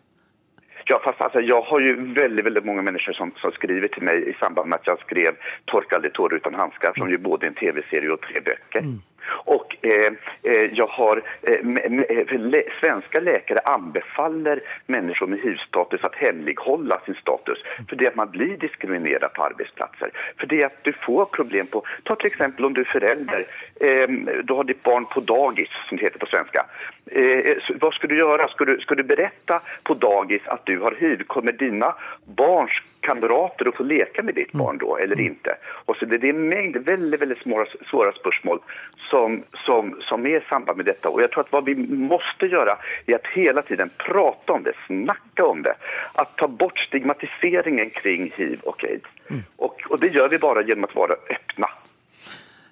Ja, fast alltså, jag har ju väldigt, väldigt många människor som, som skriver till mig i samband med att jag skrev Torka aldrig tårar utan handskar, som ju både en tv-serie och tre böcker. Mm. Och eh, eh jag har, eh, lä svenska läkare anbefaller människor med hivstatus att hemlighålla sin status. För det att man blir diskriminerad på arbetsplatser. För det att du får problem på, ta till exempel om du är förälder, eh, du har ditt barn på dagis som det heter på svenska. Eh, vad ska du göra? Ska du, ska du berätta på dagis att du har hiv? Kommer dina barns kamrater att få leka med ditt barn då eller inte? Och så det, det är en mängd väldigt, väldigt svåra, svåra spörsmål som, som, som är i samband med detta. Och jag tror att vad vi måste göra är att hela tiden prata om det, snacka om det. Att ta bort stigmatiseringen kring hiv och aids. Mm. Och, och det gör vi bara genom att vara öppna.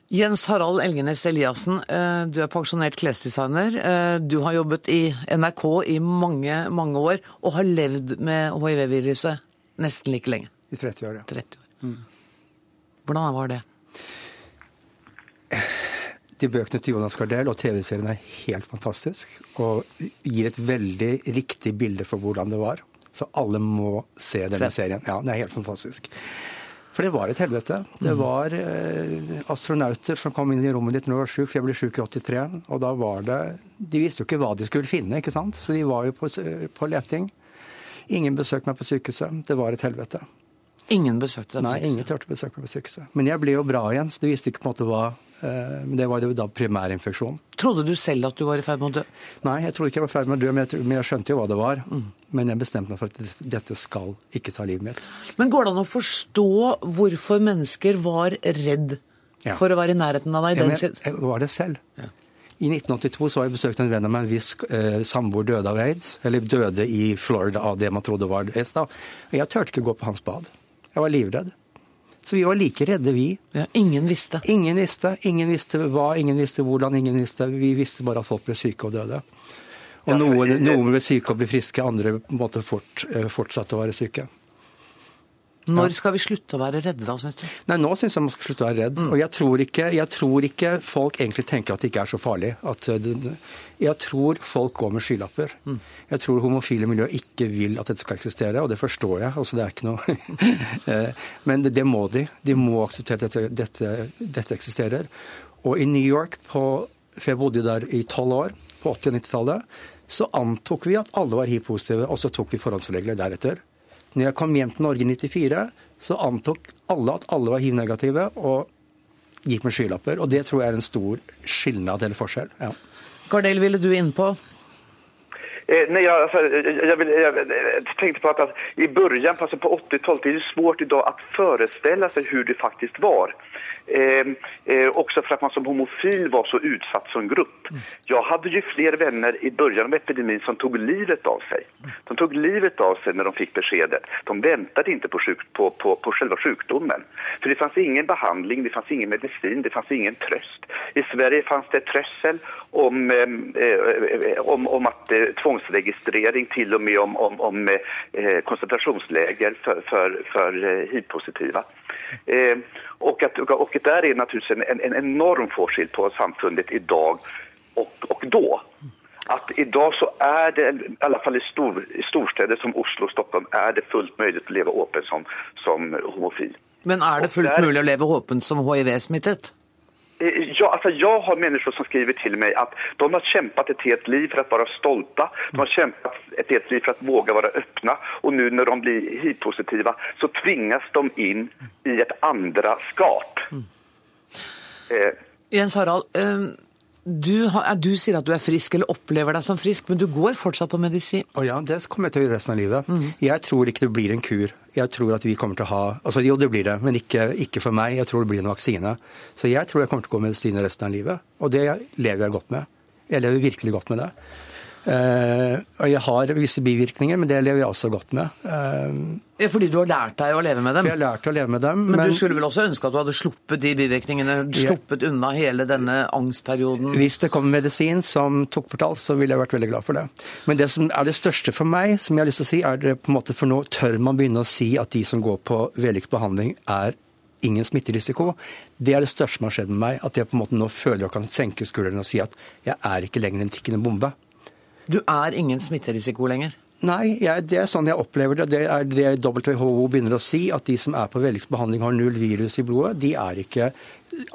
Jens Harald Elgenes Eliassen, eh, du er pensjonert klesdesigner. Eh, du har jobbet i NRK i mange, mange år, og har levd med hiv-viruset nesten like lenge. I 30 år, ja. 30 år. Mm. Hvordan var det? De bøkene til Jonas Gardell og TV-serien er helt fantastisk. Og gir et veldig riktig bilde for hvordan det var. Så alle må se denne se. serien. Ja, den er helt fantastisk. For det var et helvete. Det mm. var eh, astronauter som kom inn i rommet ditt når du var sjuk, for jeg ble sjuk i 83. Og da var det De visste jo ikke hva de skulle finne, ikke sant. Så de var jo på, på leting. Ingen besøkte meg på sykehuset. Det var et helvete. Ingen besøkte deg på sykehuset? Nei, ingen turte å besøke meg på sykehuset. Men jeg ble jo bra igjen, så de visste ikke på en måte hva men det var jo da primærinfeksjon. Trodde du selv at du var i ferd med å dø? Nei, jeg trodde ikke jeg var i ferd med å dø, men jeg, men jeg skjønte jo hva det var. Mm. Men jeg bestemte meg for at dette skal ikke ta livet mitt. Men går det an å forstå hvorfor mennesker var redd ja. for å være i nærheten av deg? Ja, jeg, jeg var det selv. Ja. I 1982 så har jeg besøkt en venn av meg hvis eh, samboer døde av aids. Eller døde i Florida av det man trodde var aids. da. Jeg turte ikke gå på hans bad. Jeg var livredd. Så vi var like redde, vi. Ja, ingen visste. Ingen visste. Ingen visste hva, ingen visste hvordan, ingen visste. Vi visste bare at folk ble syke og døde. Og noen, noen ble syke og ble friske, andre på en måte fort, eh, fortsatte å være syke. Når skal vi slutte å være redde, da, syns du? Nei, Nå syns jeg man skal slutte å være redd. Og jeg tror, ikke, jeg tror ikke folk egentlig tenker at det ikke er så farlig. At eh, jeg tror folk går med skylapper. Jeg tror homofile miljøer ikke vil at dette skal eksistere, og det forstår jeg. altså det er ikke noe... Eh, Men det, det må de. De må akseptere at dette, dette, dette eksisterer. Og i New York, på, for jeg bodde jo der i tolv år, på 80- og 90-tallet, så antok vi at alle var hiv-positive, og så tok vi forholdsregler deretter. Når jeg kom hjem til Norge i 94, så antok alle at alle var hiv-negative og gikk med skylapper. Og det tror jeg er en stor skilnad eller forskjell. Ja. Gardell, ville du innpå? Eh, nej, jag, alltså, jag, vill, jag, jag tänkte på att, att i början, alltså på 80-talet, det är ju svårt idag att föreställa sig hur det faktiskt var. Eh, eh, också för att man som homofil var så utsatt som grupp. Jag hade ju fler vänner i början av epidemin som tog livet av sig. De tog livet av sig när de fick beskedet. De väntade inte på, sjuk, på, på, på själva sjukdomen. För det fanns ingen behandling, det fanns ingen medicin, det fanns ingen tröst. I Sverige fanns det trössel om, eh, eh, om, om att eh, tvångsregistrering, till och med om, om, om eh, koncentrationsläger för, för, för eh, hiv-positiva. Eh, och, att, och där är naturligtvis en, en enorm forskjell på samfundet idag och, och då. Att idag så är det, i alla fall i, stor, i storstäder som Oslo og Stockholm, er det fullt mulig å leve åpent som, som homofil. Men er det fullt der- mulig å leve åpent som hiv-smittet? Eh, Ja, alltså jag har människor som skriver till mig att de har kämpat ett helt liv för att vara stolta. De har kämpat ett helt liv för att våga vara öppna. Och nu när de blir hiv-positiva så tvingas de in i ett andra skap. Eh, Jens Harald, eh, du, du sier at du er frisk, eller opplever deg som frisk, men du går fortsatt på medisin. Og ja, det kommer jeg til å gjøre resten av livet. Jeg tror ikke det blir en kur. Jeg tror at vi kommer til å ha altså Jo, det blir det, men ikke, ikke for meg. Jeg tror det blir en vaksine. Så jeg tror jeg kommer til å gå med medisin resten av livet. Og det lever jeg godt med. Jeg lever virkelig godt med det. Eh, og jeg har visse bivirkninger, men det lever jeg også godt med. Eh, Ja, Fordi du har lært deg å leve med dem. for jeg har lært å leve med dem. Men, du skulle vel også ønske at du hadde sluppet de bivirkningene, sluppet unna hele denne angstperioden? Hvis det kom medisin som tok portal, så ville jeg vært veldig glad for det. Men det som er det største for meg, som jeg har lyst til å si, er det på en måte for nå tør man begynne å si at de som går på vellykket behandling, er ingen smitterisiko. Det er det største som har skjedd med meg. At jeg på en måte nå føler jeg kan senke skuldrene og si at jeg er ikke lenger en tikkende bombe. Du er ingen smitterisiko lenger. Nei, jeg, det er sånn jeg opplever det. Det er det WHO begynner å si, at de som er på vellykket behandling har null virus i blodet, de er ikke,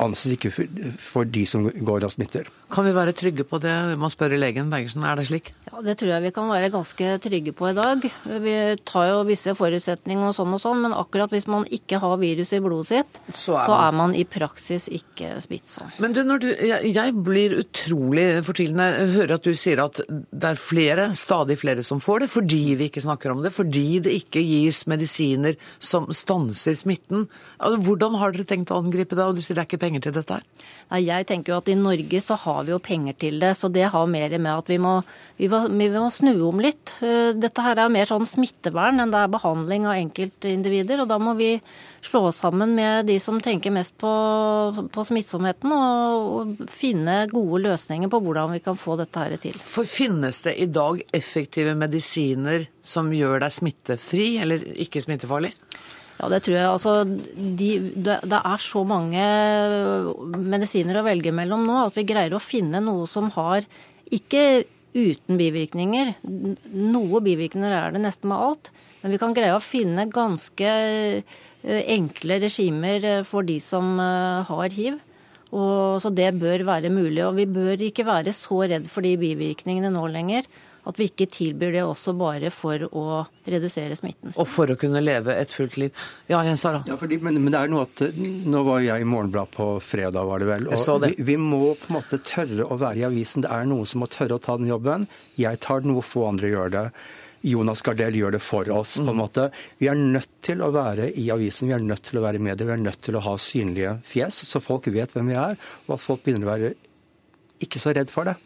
anses ikke for, for de som går og smitter. Kan vi være trygge på det? Man spør legen Bergersen, er det slik? Ja, Det tror jeg vi kan være ganske trygge på i dag. Vi tar jo visse forutsetninger og sånn og sånn, men akkurat hvis man ikke har virus i blodet sitt, Så er så man- er man i praksis ikke smittsom. Men du, når du, jeg, jeg blir utrolig fortvilende. Jeg hører at du sier at det er flere, stadig flere som får det, fordi vi ikke snakker om det. Fordi det ikke gis medisiner som stanser smitten. Altså, Hvordan har dere tenkt å angripe det? Og du sier det er ikke penger til dette her. Nei, jeg tenker jo at i Norge så har vi jo penger til det, så det har mer med at vi må, vi må, vi må snu om litt. Eh, Dette her er mer sånn smittevern enn det er behandling av enkeltindivider, og da må vi slå oss sammen med de som tenker mest på, på smittsomheten, og, og finne gode løsninger på hvordan vi kan få dette her til. For finnes det i dag effektive medisiner som gjør deg smittefri, eller ikke smittefarlig? Ja, det tror jeg. Altså, de, det, det er så mange medisiner å velge mellom nå at vi greier å finne noe som har ikke uten bivirkninger. Noe bivirkninger er det nesten med alt. Men vi kan greie å finne ganske eh, enkle regimer eh, for de som eh, har hiv. Og, så det bør være mulig. Og vi bør ikke være så redd for de bivirkningene nå lenger. At vi ikke tilbyr det også bare for å redusere smitten. Og for å kunne leve et fullt liv. Ja, Jens Harald. Ja, fordi, men, men det er noe at Nå var jeg i Morgenbladet på fredag, var det vel. Så det. Vi, vi må på en måte tørre å være i avisen. Det er noen som må tørre å ta den jobben. Jeg tar den, hvor få andre gjør det. Jonas Gardell gjør det for oss. på en måte. Vi er nødt til å være i avisen, vi er nødt til å være i media, vi er nødt til å ha synlige fjes, så folk vet hvem vi er, og at folk begynner å være ikke så redd for det.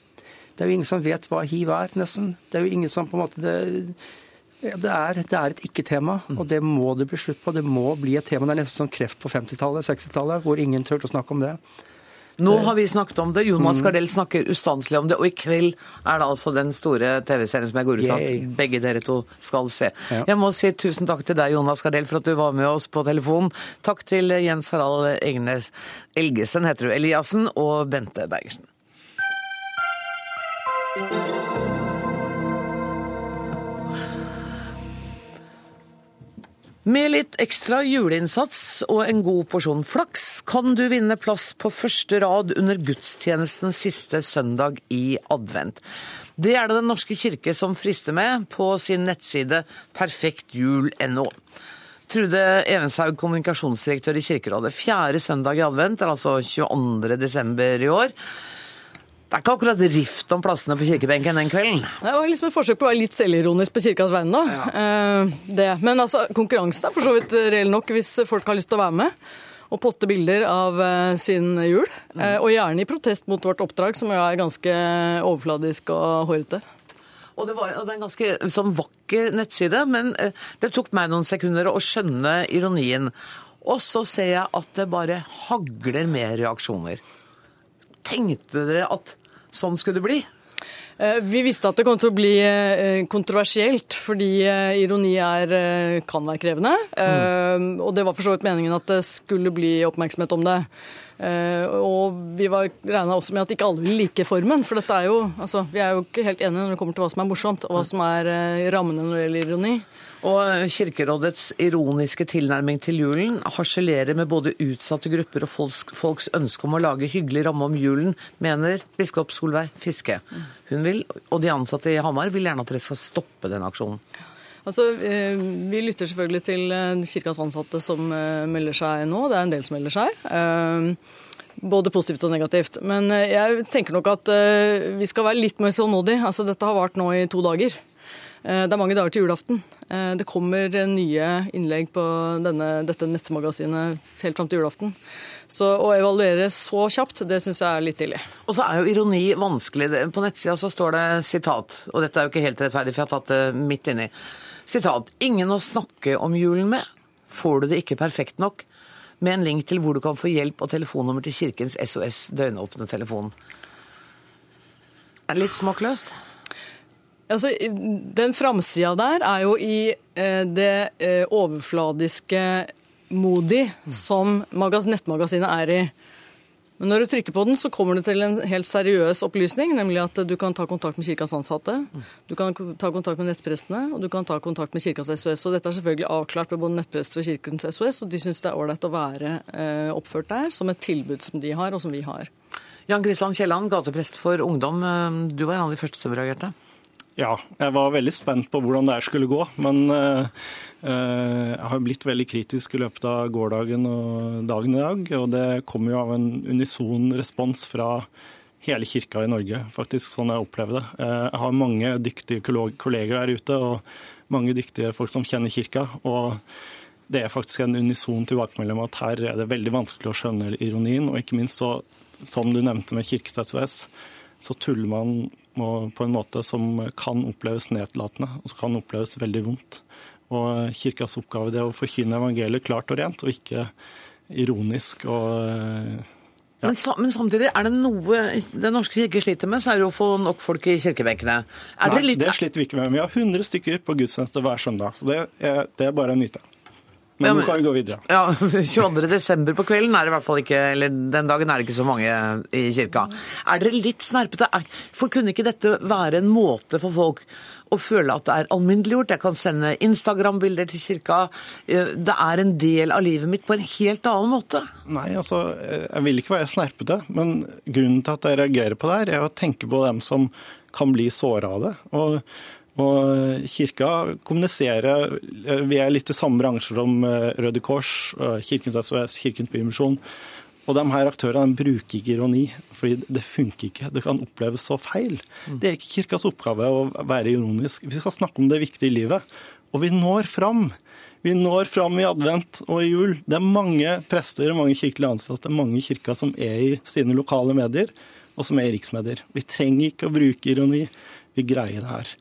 Det er jo ingen som vet hva hiv er, nesten. Det er jo ingen som på en måte det, Det er, det er et ikke-tema, og det må det bli slutt på. Det må bli et tema. Det er nesten sånn kreft på 50-tallet, 60-tallet, hvor ingen turte å snakke om det. Nå har vi snakket om det. Jonas Mm. Gardell snakker ustanselig om det. Og i kveld er det altså den store TV-serien som jeg går ut fra at begge dere to skal se. Ja. Jeg må si tusen takk til deg, Jonas Gardell, for at du var med oss på telefonen. Takk til Jens Harald Egnes Elgesen, heter du, Eliassen, og Bente Bergersen. Med litt ekstra juleinnsats og en god porsjon flaks kan du vinne plass på første rad under gudstjenesten siste søndag i advent. Det er det Den norske kirke som frister med på sin nettside perfektjul.no. Trude Evenshaug, kommunikasjonsdirektør i Kirkerådet. Fjerde søndag i advent er altså 22. desember i år. Det er ikke akkurat rift om plassene på kirkebenken den kvelden. Det var liksom et forsøk på å være litt selvironisk på kirkas vegne. da. Eh, det. Men altså, konkurransen er for så vidt reell nok hvis folk har lyst til å være med. Og poste bilder av eh, sin jul. Eh, og gjerne i protest mot vårt oppdrag, som jo er ganske overfladisk og hårete. Og det, var, en ganske sånn vakker nettside, men eh, det tok meg noen sekunder å skjønne ironien. Og så ser jeg at det bare hagler med reaksjoner. Tenkte dere at sånn skulle det bli? Eh, Vi visste at det kom til å bli eh, kontroversielt, fordi eh, ironi er, kan være krevende. Mm. Og det var for så vidt meningen at det skulle bli oppmerksomhet om det. Og vi regna også med at ikke alle ville like formen, for dette er jo, altså, vi er jo ikke helt enige når det kommer til hva som er morsomt, og hva som er rammene når det gjelder ironi. Og Kirkerådets ironiske tilnærming til julen harselerer med både utsatte grupper og folks, folks ønske om å lage hyggelig ramme om julen, mener biskop Solveig Fiske. Hun vil, og de ansatte i Hamar vil gjerne at dere skal stoppe den aksjonen. Altså, eh, Vi lytter selvfølgelig til eh, kirkas ansatte som eh, melder seg nå. Det er en del som melder seg. Både positivt og negativt. Men jeg tenker nok at vi skal være litt mer tålmodige. Altså, dette har vart nå i to dager. Eh, Det er mange dager til julaften. Eh, Det kommer nye innlegg på denne, dette nettmagasinet helt fram til julaften. Så å evaluere så kjapt, det syns jeg er litt tidlig. Og så er jo ironi vanskelig. På nettsida så står det sitat, og dette er jo ikke helt rettferdig, for jeg har tatt det midt inni. Sitat. Ingen å snakke om julen med. Får du det ikke perfekt nok? Med en link til hvor du kan få hjelp og telefonnummer til Kirkens SOS døgnåpne telefon. Er det litt småkløst? Altså, den framsida der er jo i eh, det eh, overfladiske modi som magas nettmagasinet er i. Men når du trykker på den, så kommer du til en helt seriøs opplysning, nemlig at du kan ta kontakt med kirkas ansatte, du kan ta kontakt med nettprestene, og du kan ta kontakt med Kirkas SOS. Og dette er selvfølgelig avklart med både nettprester og Kirkens SOS, og de syns det er ålreit å være eh, oppført der som et tilbud som de har, og som vi har. Jan Grisland Kielland, gateprest for ungdom. Du var en av de første som reagerte. Ja, jeg var veldig spent på hvordan det her skulle gå. Men eh, eh, jeg har blitt veldig kritisk i løpet av gårsdagen og dagen i dag. Og det kommer jo av en unison respons fra hele kirka i Norge, faktisk, sånn jeg opplever det. Eh, jeg har mange dyktige kolleger der ute, og mange dyktige folk som kjenner kirka. og det er faktisk en unison tilbakemelding om at her er det veldig vanskelig å skjønne ironien. Og ikke minst så, som du nevnte med Kirkes så tuller man på en måte som kan oppleves nedlatende, og som kan oppleves veldig vondt. Og kirkas oppgave det er å forkynne evangeliet klart og rent, og ikke ironisk og eh, ja. Men, men samtidig, er det noe Den norske kirke sliter med, så er det å få nok folk i kirkebenkene. Er Nei, det, litt det sliter vi ikke med. Vi har 100 stykker på gudstjeneste hver søndag, så det er, det er bare å myte. Men, Ja, nå men- kan vi gå videre. Ja, 22. desember på kvelden er det i hvert fall ikke Eller den dagen er det ikke så mange i kirka. Er dere litt snerpete? Er- For kunne ikke dette være en måte for folk å føle at det er alminneliggjort? Jeg kan sende Instagram-bilder til kirka. Eh, Det er en del av livet mitt på en helt annen måte. Nei, altså, jeg vil ikke være snerpete, men grunnen til at jeg reagerer på det her, er å tenke på dem som kan bli såra av det. Og, og kirka kommuniserer Vi er litt i samme bransje som eh, Røde Kors, eh, Kirkens SOS, Kirkens Bymisjon. Og de her aktørene bruker ikke ironi, fordi det funker ikke. Det kan oppleves så feil. Det er ikke kirkas oppgave å være ironisk. Vi skal snakke om det viktige i livet. Og vi når fram. Vi når fram i advent og i jul. Det er mange prester og mange kirkelige ansatte, mange kirker som er i sine lokale medier, og som er i riksmedier. Vi trenger ikke å bruke ironi. Vi greier det her.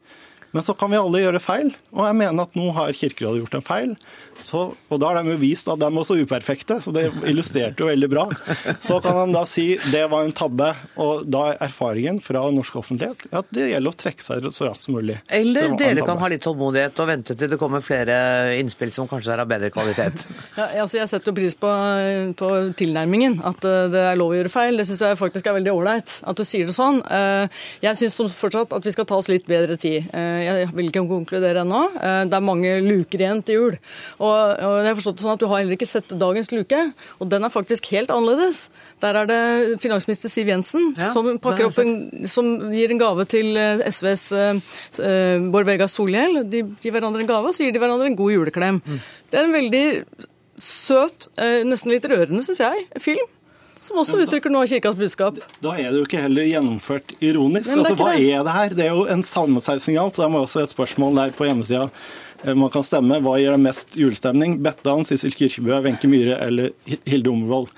Men så kan vi alle gjøre feil, og jeg mener at nå har Kirkerådet gjort en feil. Så, og da har de jo vist at de er også uperfekte, så det illustrerte jo veldig bra. Så kan de da si det var en tabbe, og da er erfaringen fra norsk offentlighet at det gjelder å trekke seg så raskt som mulig. Eller dere kan ha litt tålmodighet og vente til det kommer flere innspill som kanskje er av bedre kvalitet. Ja, altså jeg setter pris på, på tilnærmingen, at eh, det er lov å gjøre feil. Det syns jeg faktisk er veldig ålreit at du sier det sånn. Eh, Jeg syns fortsatt at vi skal ta oss litt bedre tid. Eh, Jeg vil ikke konkludere ennå. Det er mange luker igjen til jul. Og, og jeg har forstått det sånn at du har heller ikke sett dagens luke, og den er faktisk helt annerledes. Der er det finansminister Siv Jensen Ja, som, pakker opp en, som gir en gave til eh, SVs eh, eh, Bård Vegar Solhjell. De gir hverandre en gave, og så gir de hverandre en god juleklem. Mm. Det er en veldig søt, uh, nesten litt rørende, syns jeg, film. Som også uttrykker noe av kirkas budskap. Da er det jo ikke heller gjennomført ironisk. Er altså, Hva det. er det her? Det er jo en sammensausing av alt. så Det er også et spørsmål der på hjemmesida. Eh, Man kan stemme. Hva gir deg mest julestemning? Bettan, Sissel Kirkebø, Wenche Myhre eller Hilde Omvold?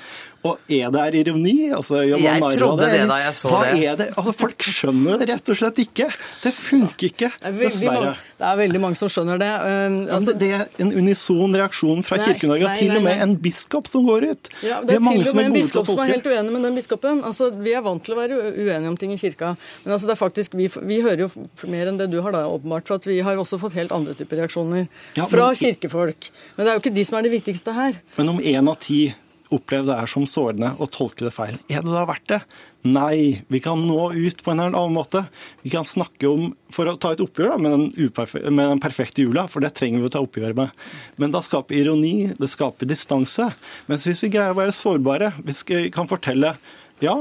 Og er det her ironi? Altså, Jeg trodde det da jeg så Hva det. Er det? Altså, folk skjønner det rett og slett ikke. Det funker ikke, Det er dessverre. det er veldig mange som skjønner det. Eh, altså, det er en unison reaksjon fra Kirke-Norge, og til og med en biskop som går ut. Ja, Vi det er mange til og som med en gode til en biskop som er helt uenig med den biskopen. Altså, vi er vant til å være uenige om ting i kirka. Men altså, det er faktisk, vi, vi hører jo mer enn det du har, da, åpenbart. For at vi har også fått helt andre typer reaksjoner Ja, fra kirkefolk. Men det er jo ikke de som er det viktigste her. Men om én av ti opplever det er som sårende og tolker det feil, er det da verdt det? Nei, vi kan nå ut på en eller annen måte. Vi kan snakke om, For å ta et oppgjør da, med, den med den perfekte jula, for det trenger vi å ta oppgjør med. Men da skaper ironi, det skaper distanse. Mens hvis vi greier å være sårbare, hvis vi kan fortelle ja,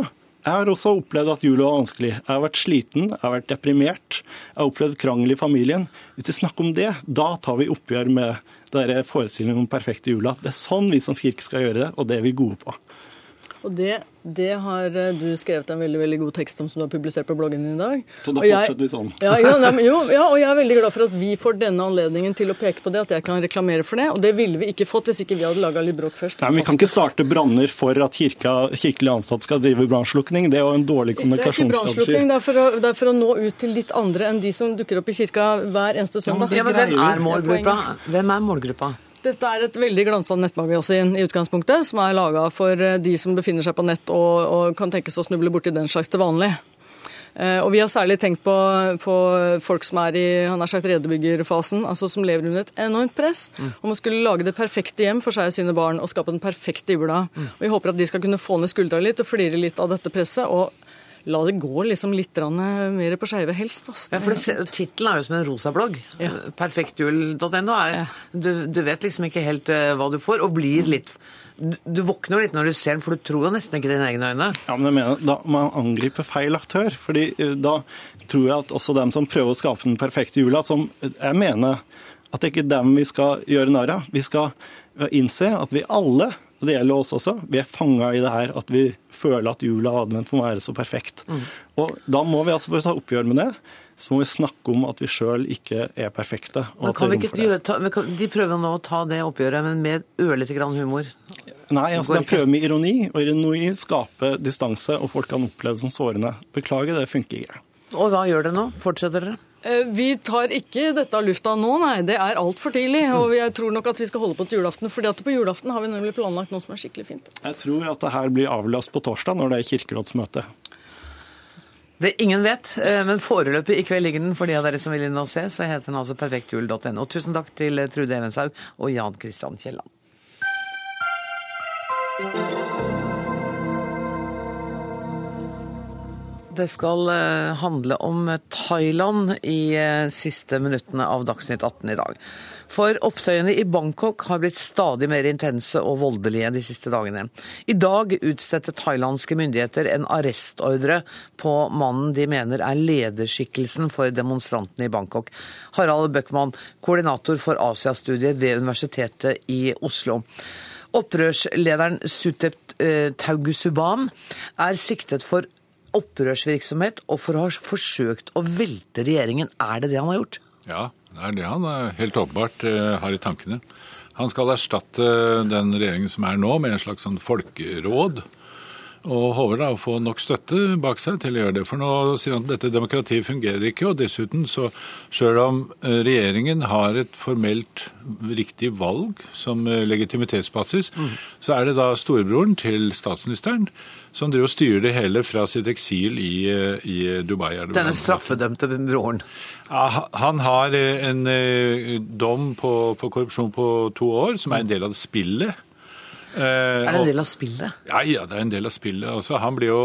jeg har også opplevd at jula var vanskelig. Jeg har vært sliten, jeg har vært deprimert. Jeg har opplevd krangel i familien. Hvis vi snakker om det, da tar vi oppgjør med denne forestillingen om perfekte jula. Det er sånn vi som kirke skal gjøre det, og det er vi gode på. Og det, det har eh, du skrevet en veldig veldig god tekst om som du har publisert på bloggen din i dag. Så da Og jeg- fortsetter vi sånn. Ja, ja, jo, ja, og jeg er veldig glad for at vi får denne anledningen til å peke på det, at jeg kan reklamere for det. Og det ville vi ikke fått hvis ikke vi hadde laga litt bråk først. Nei, men Vi kan ikke starte branner for at kirka, kirkelig ansatte skal drive brannslukning. Det er jo en dårlig Det er ikke kommunikasjonsstrategi. brannslukking, det, det er for å nå ut til litt andre enn de som dukker opp i kirka hver eneste søndag. Ja, men hvem er målgruppa? Hvem er målgruppa? Dette er et veldig glansa nettmagasin i utgangspunktet, som er laga for eh, de som befinner seg på nett og, og kan tenkes å snuble borti den slags til vanlig. Eh, Og Vi har særlig tenkt på, på folk som er i han har sagt redebyggerfasen, altså som lever under et enormt press om å skulle lage det perfekte hjem for seg og sine barn og skape den perfekte jula. Og Vi håper at de skal kunne få ned skuldra litt og flire litt av dette presset. og La det gå liksom litt mer på skeive, helst. Altså. Ja, for Tittelen er jo som en rosablogg. Perfektjul.no. Ja. Du, du vet liksom ikke helt eh, hva du får, og blir litt du, du våkner jo litt når du ser den, for du tror jo nesten ikke dine egne øyne. Ja, men jeg mener, Da må man angripe feil aktør. fordi eh, da tror jeg at også dem som prøver å skape den perfekte jula, som jeg mener at det er ikke dem vi skal gjøre narr av. Vi skal eh, innse at vi alle, og det gjelder oss også, vi er fanga i det her at vi føler at jula og advent må være så perfekt. Og Da må vi altså for å ta oppgjør med det, så må vi snakke om at vi sjøl ikke er perfekte. Men kan det vi ikke gjøre, ta, De prøver nå å ta det oppgjøret, men med ørlite grann humor. Nei, altså de prøver med ironi, og ironi skaper distanse, og folk kan oppleve det som sårende. Beklager, det funker ikke. Og hva gjør dere nå? Fortsetter dere? Eh, Vi tar ikke dette av lufta nå, nei. Det er altfor tidlig. Og jeg tror nok at vi skal holde på til julaften. fordi at på julaften har vi nemlig planlagt noe som er skikkelig fint. Jeg tror at det her blir avlast på torsdag, når det er kirkerådsmøte. Det ingen vet, eh, men foreløpig i kveld ligger den for de av dere som vil inn og se. Så heter den altså perfektjul.no. Tusen takk til Trude Evenshaug og Jan Christian Kielland. Det skal eh, handle om Thailand i eh, siste minuttene av Dagsnytt 18 i dag. For opptøyene i Bangkok har blitt stadig mer intense og voldelige de siste dagene. I dag utstedte thailandske myndigheter en arrestordre på mannen de mener er lederskikkelsen for demonstrantene i Bangkok. Harald Bøckmann, koordinator for Asiastudiet ved Universitetet i Oslo. Opprørslederen Sutep eh, Taugusuban er siktet for opprørsvirksomhet og for å ha forsøkt å velte regjeringen. Er det det han har gjort? Ja, det er det han eh, helt åpenbart eh, har i tankene. Han skal erstatte den regjeringen som er nå, med en slags sånn folkeråd. Og håper da å få nok støtte bak seg til å gjøre det. For nå sier han at dette demokratiet fungerer ikke. Og dessuten, så selv om eh, regjeringen har et formelt riktig valg som eh, legitimitetsbasis, mm. så er det da storebroren til statsministeren som driver og styrer det hele fra sitt eksil i, eh, i Dubai. Denne straffedømte broren? Ja, han har en dom på, for korrupsjon på to år, som er en del av det spillet. Eh, er det en del av spillet? Ja, ja, det er en del av spillet. Altså, han blir jo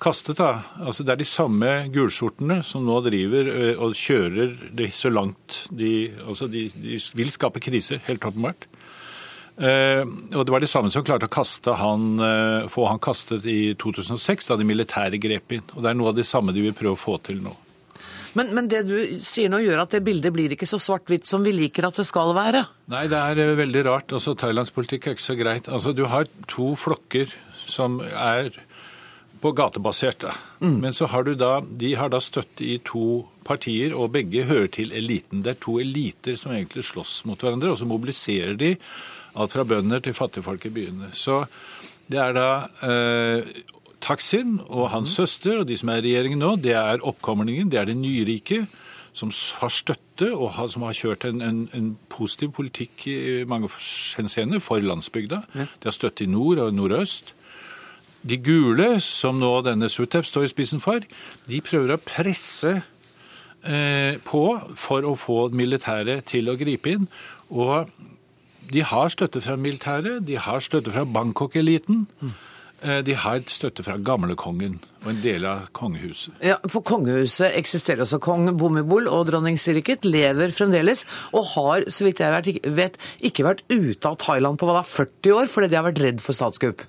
kastet, da. Altså, det er de samme gulskjortene som nå driver eh, og kjører det så langt de Altså, de, de vil skape krise, helt åpenbart. Eh, og det var de samme som klarte å kaste han, eh, få han kastet i 2006, da de militære grep inn. Og det er noe av det samme de vil prøve å få til nå. Men, men, det du sier nå gjør at det bildet blir ikke så svart-hvitt som vi liker at det skal være? Nei, det er eh, veldig rart. Altså, Thailands politikk er ikke så greit. Altså, Du har to flokker som er på gatebasert. Mm. Men så har du da, de har da støtte i to partier, og begge hører til eliten. Det er to eliter som egentlig slåss mot hverandre, og så mobiliserer de alt fra bønder til fattigfolk i byene. Så det er da eh, Taksin og hans søster og de som er i regjeringen nå, det er oppkomlingen, det er det nyrike som har støtte og som har kjørt en, en, en positiv politikk i mange henseender for landsbygda. Ja. De har støtte i nord og nordøst. De gule, som nå denne Sutep står i spissen for, de prøver å presse eh, på for å få militæret til å gripe inn. Og de har støtte fra militæret, de har støtte fra Bangkok-eliten. Mm. Eh, de har støtte fra gamlekongen og en del av kongehuset. Ja, For kongehuset eksisterer også. Kong Bommibol og dronning Sirikit lever fremdeles, og har, så vidt jeg vet, ikke vært ute av Thailand på hva da, 40 år fordi de har vært redd for statskupp.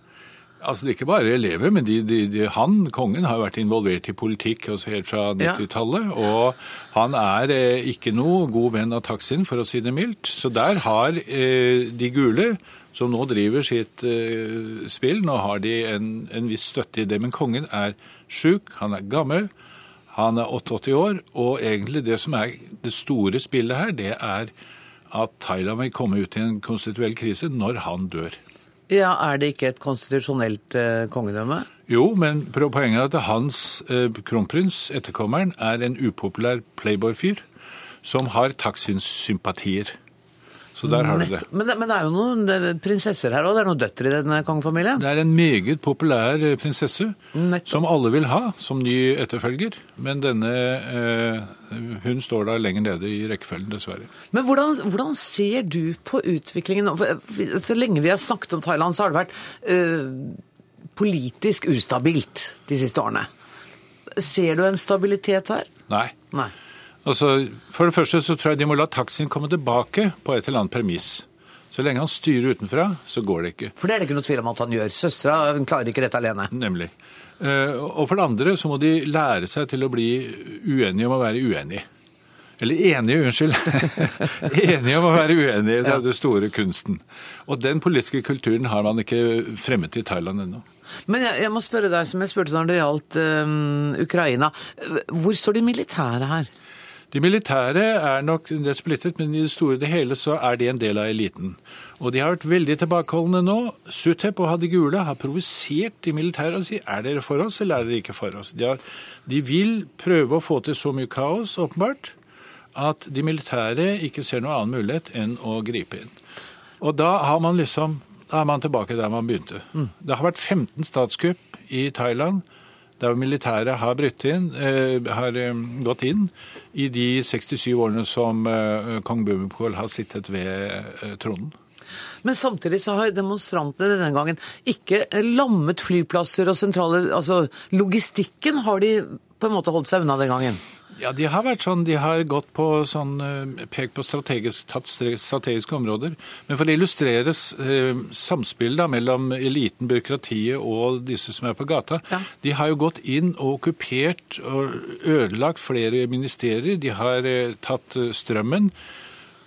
Altså, det er ikke bare elever, men de, de, de, han, kongen, har vært involvert i politikk også helt fra 90-tallet. Ja. Og han er eh, ikke noe god venn av Taksin, for å si det mildt. Så der har eh, de gule som nå driver sitt uh, spill. Nå har de en, en, viss støtte i det, men kongen er sjuk, han er gammel, han er 88 år, og egentlig det som er det store spillet her, det er at Thailand vil komme ut i en konstituell krise når han dør. Ja, Er det ikke et konstitusjonelt uh, kongedømme? Jo, men poenget er at hans uh, kronprins, etterkommeren, er en upopulær playboy-fyr som har Taksins sympatier. Så der har du det. Men, men, det er jo noen prinsesser her òg? Det er noen døtre i denne kongefamilien? Det er en meget populær eh, prinsesse Nettopp. som alle vil ha som ny etterfølger. Men denne eh, hun står da lenger nede i rekkefølgen, dessverre. Men hvordan, hvordan, ser du på utviklingen? Så lenge vi har snakket om Thailand, så har det vært eh, politisk ustabilt de siste årene. Ser du en stabilitet her? Nei. Nei. Altså, For det første så tror jeg de må la taxien komme tilbake på et eller annet premiss. Så lenge han styrer utenfra, så går det ikke. For det er det ikke noe tvil om at han gjør. Søstera klarer ikke dette alene. Nemlig. Eh, og for det andre så må de lære seg til å bli uenige om å være uenige. Eller enige, unnskyld. enige om å være uenige. Det er den store kunsten. Og den politiske kulturen har man ikke fremmet i Thailand ennå. Men jeg, jeg, må spørre deg, som jeg spurte når det gjaldt um, Ukraina. Hvor står de militære her? De militære er nok det splittet, men i det store og det hele så er de en del av eliten. Og de har vært veldig tilbakeholdne nå. Sutep og Hadi Gule har provosert de militære og sier er dere for oss, eller er dere ikke for oss. De, har, de vil prøve å få til så mye kaos, åpenbart, at de militære ikke ser noen annen mulighet enn å gripe inn. Og da har man liksom da er man tilbake der man begynte. Mm. Det har vært 15 statskupp i Thailand der militæret har, inn, eh, har eh, gått inn i de 67 årene som eh, kong Bhumipol har sittet ved tronen. Men samtidig så har demonstrantene denne gangen ikke lammet flyplasser og sentraler Altså logistikken har de på en måte holdt seg unna den gangen? Ja, de har vært sånn, de har gått på sånn, eh, pekt på strategisk, tatt strategiske områder. Men for å illustrere eh, samspillet mellom eliten, byråkratiet og disse som er på gata ja. De har jo gått inn og okkupert og ødelagt flere ministerier. De har eh, tatt eh, strømmen.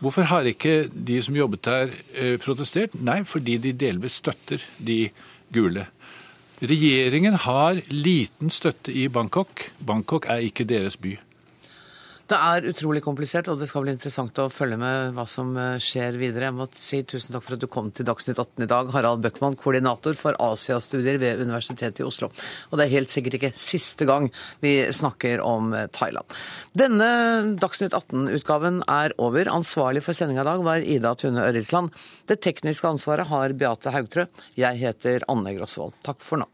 Hvorfor har ikke de som jobbet der, eh, protestert? Nei, fordi de delvis støtter de gule. Regjeringen har liten støtte i Bangkok. Bangkok er ikke deres by. Det er utrolig komplisert, og det skal bli interessant å følge med hva som eh, skjer videre. Jeg må si tusen takk for at du kom til Dagsnytt 18 i dag, Harald Bøckmann, koordinator for Asiastudier ved Universitetet i Oslo. Og det er helt sikkert ikke siste gang vi snakker om eh, Thailand. Denne Dagsnytt 18-utgaven er over. Ansvarlig for sendinga i dag var Ida Tune Øritsland. Det tekniske ansvaret har Beate Haugtrø. Jeg heter Anne Grosvold. Takk for nå.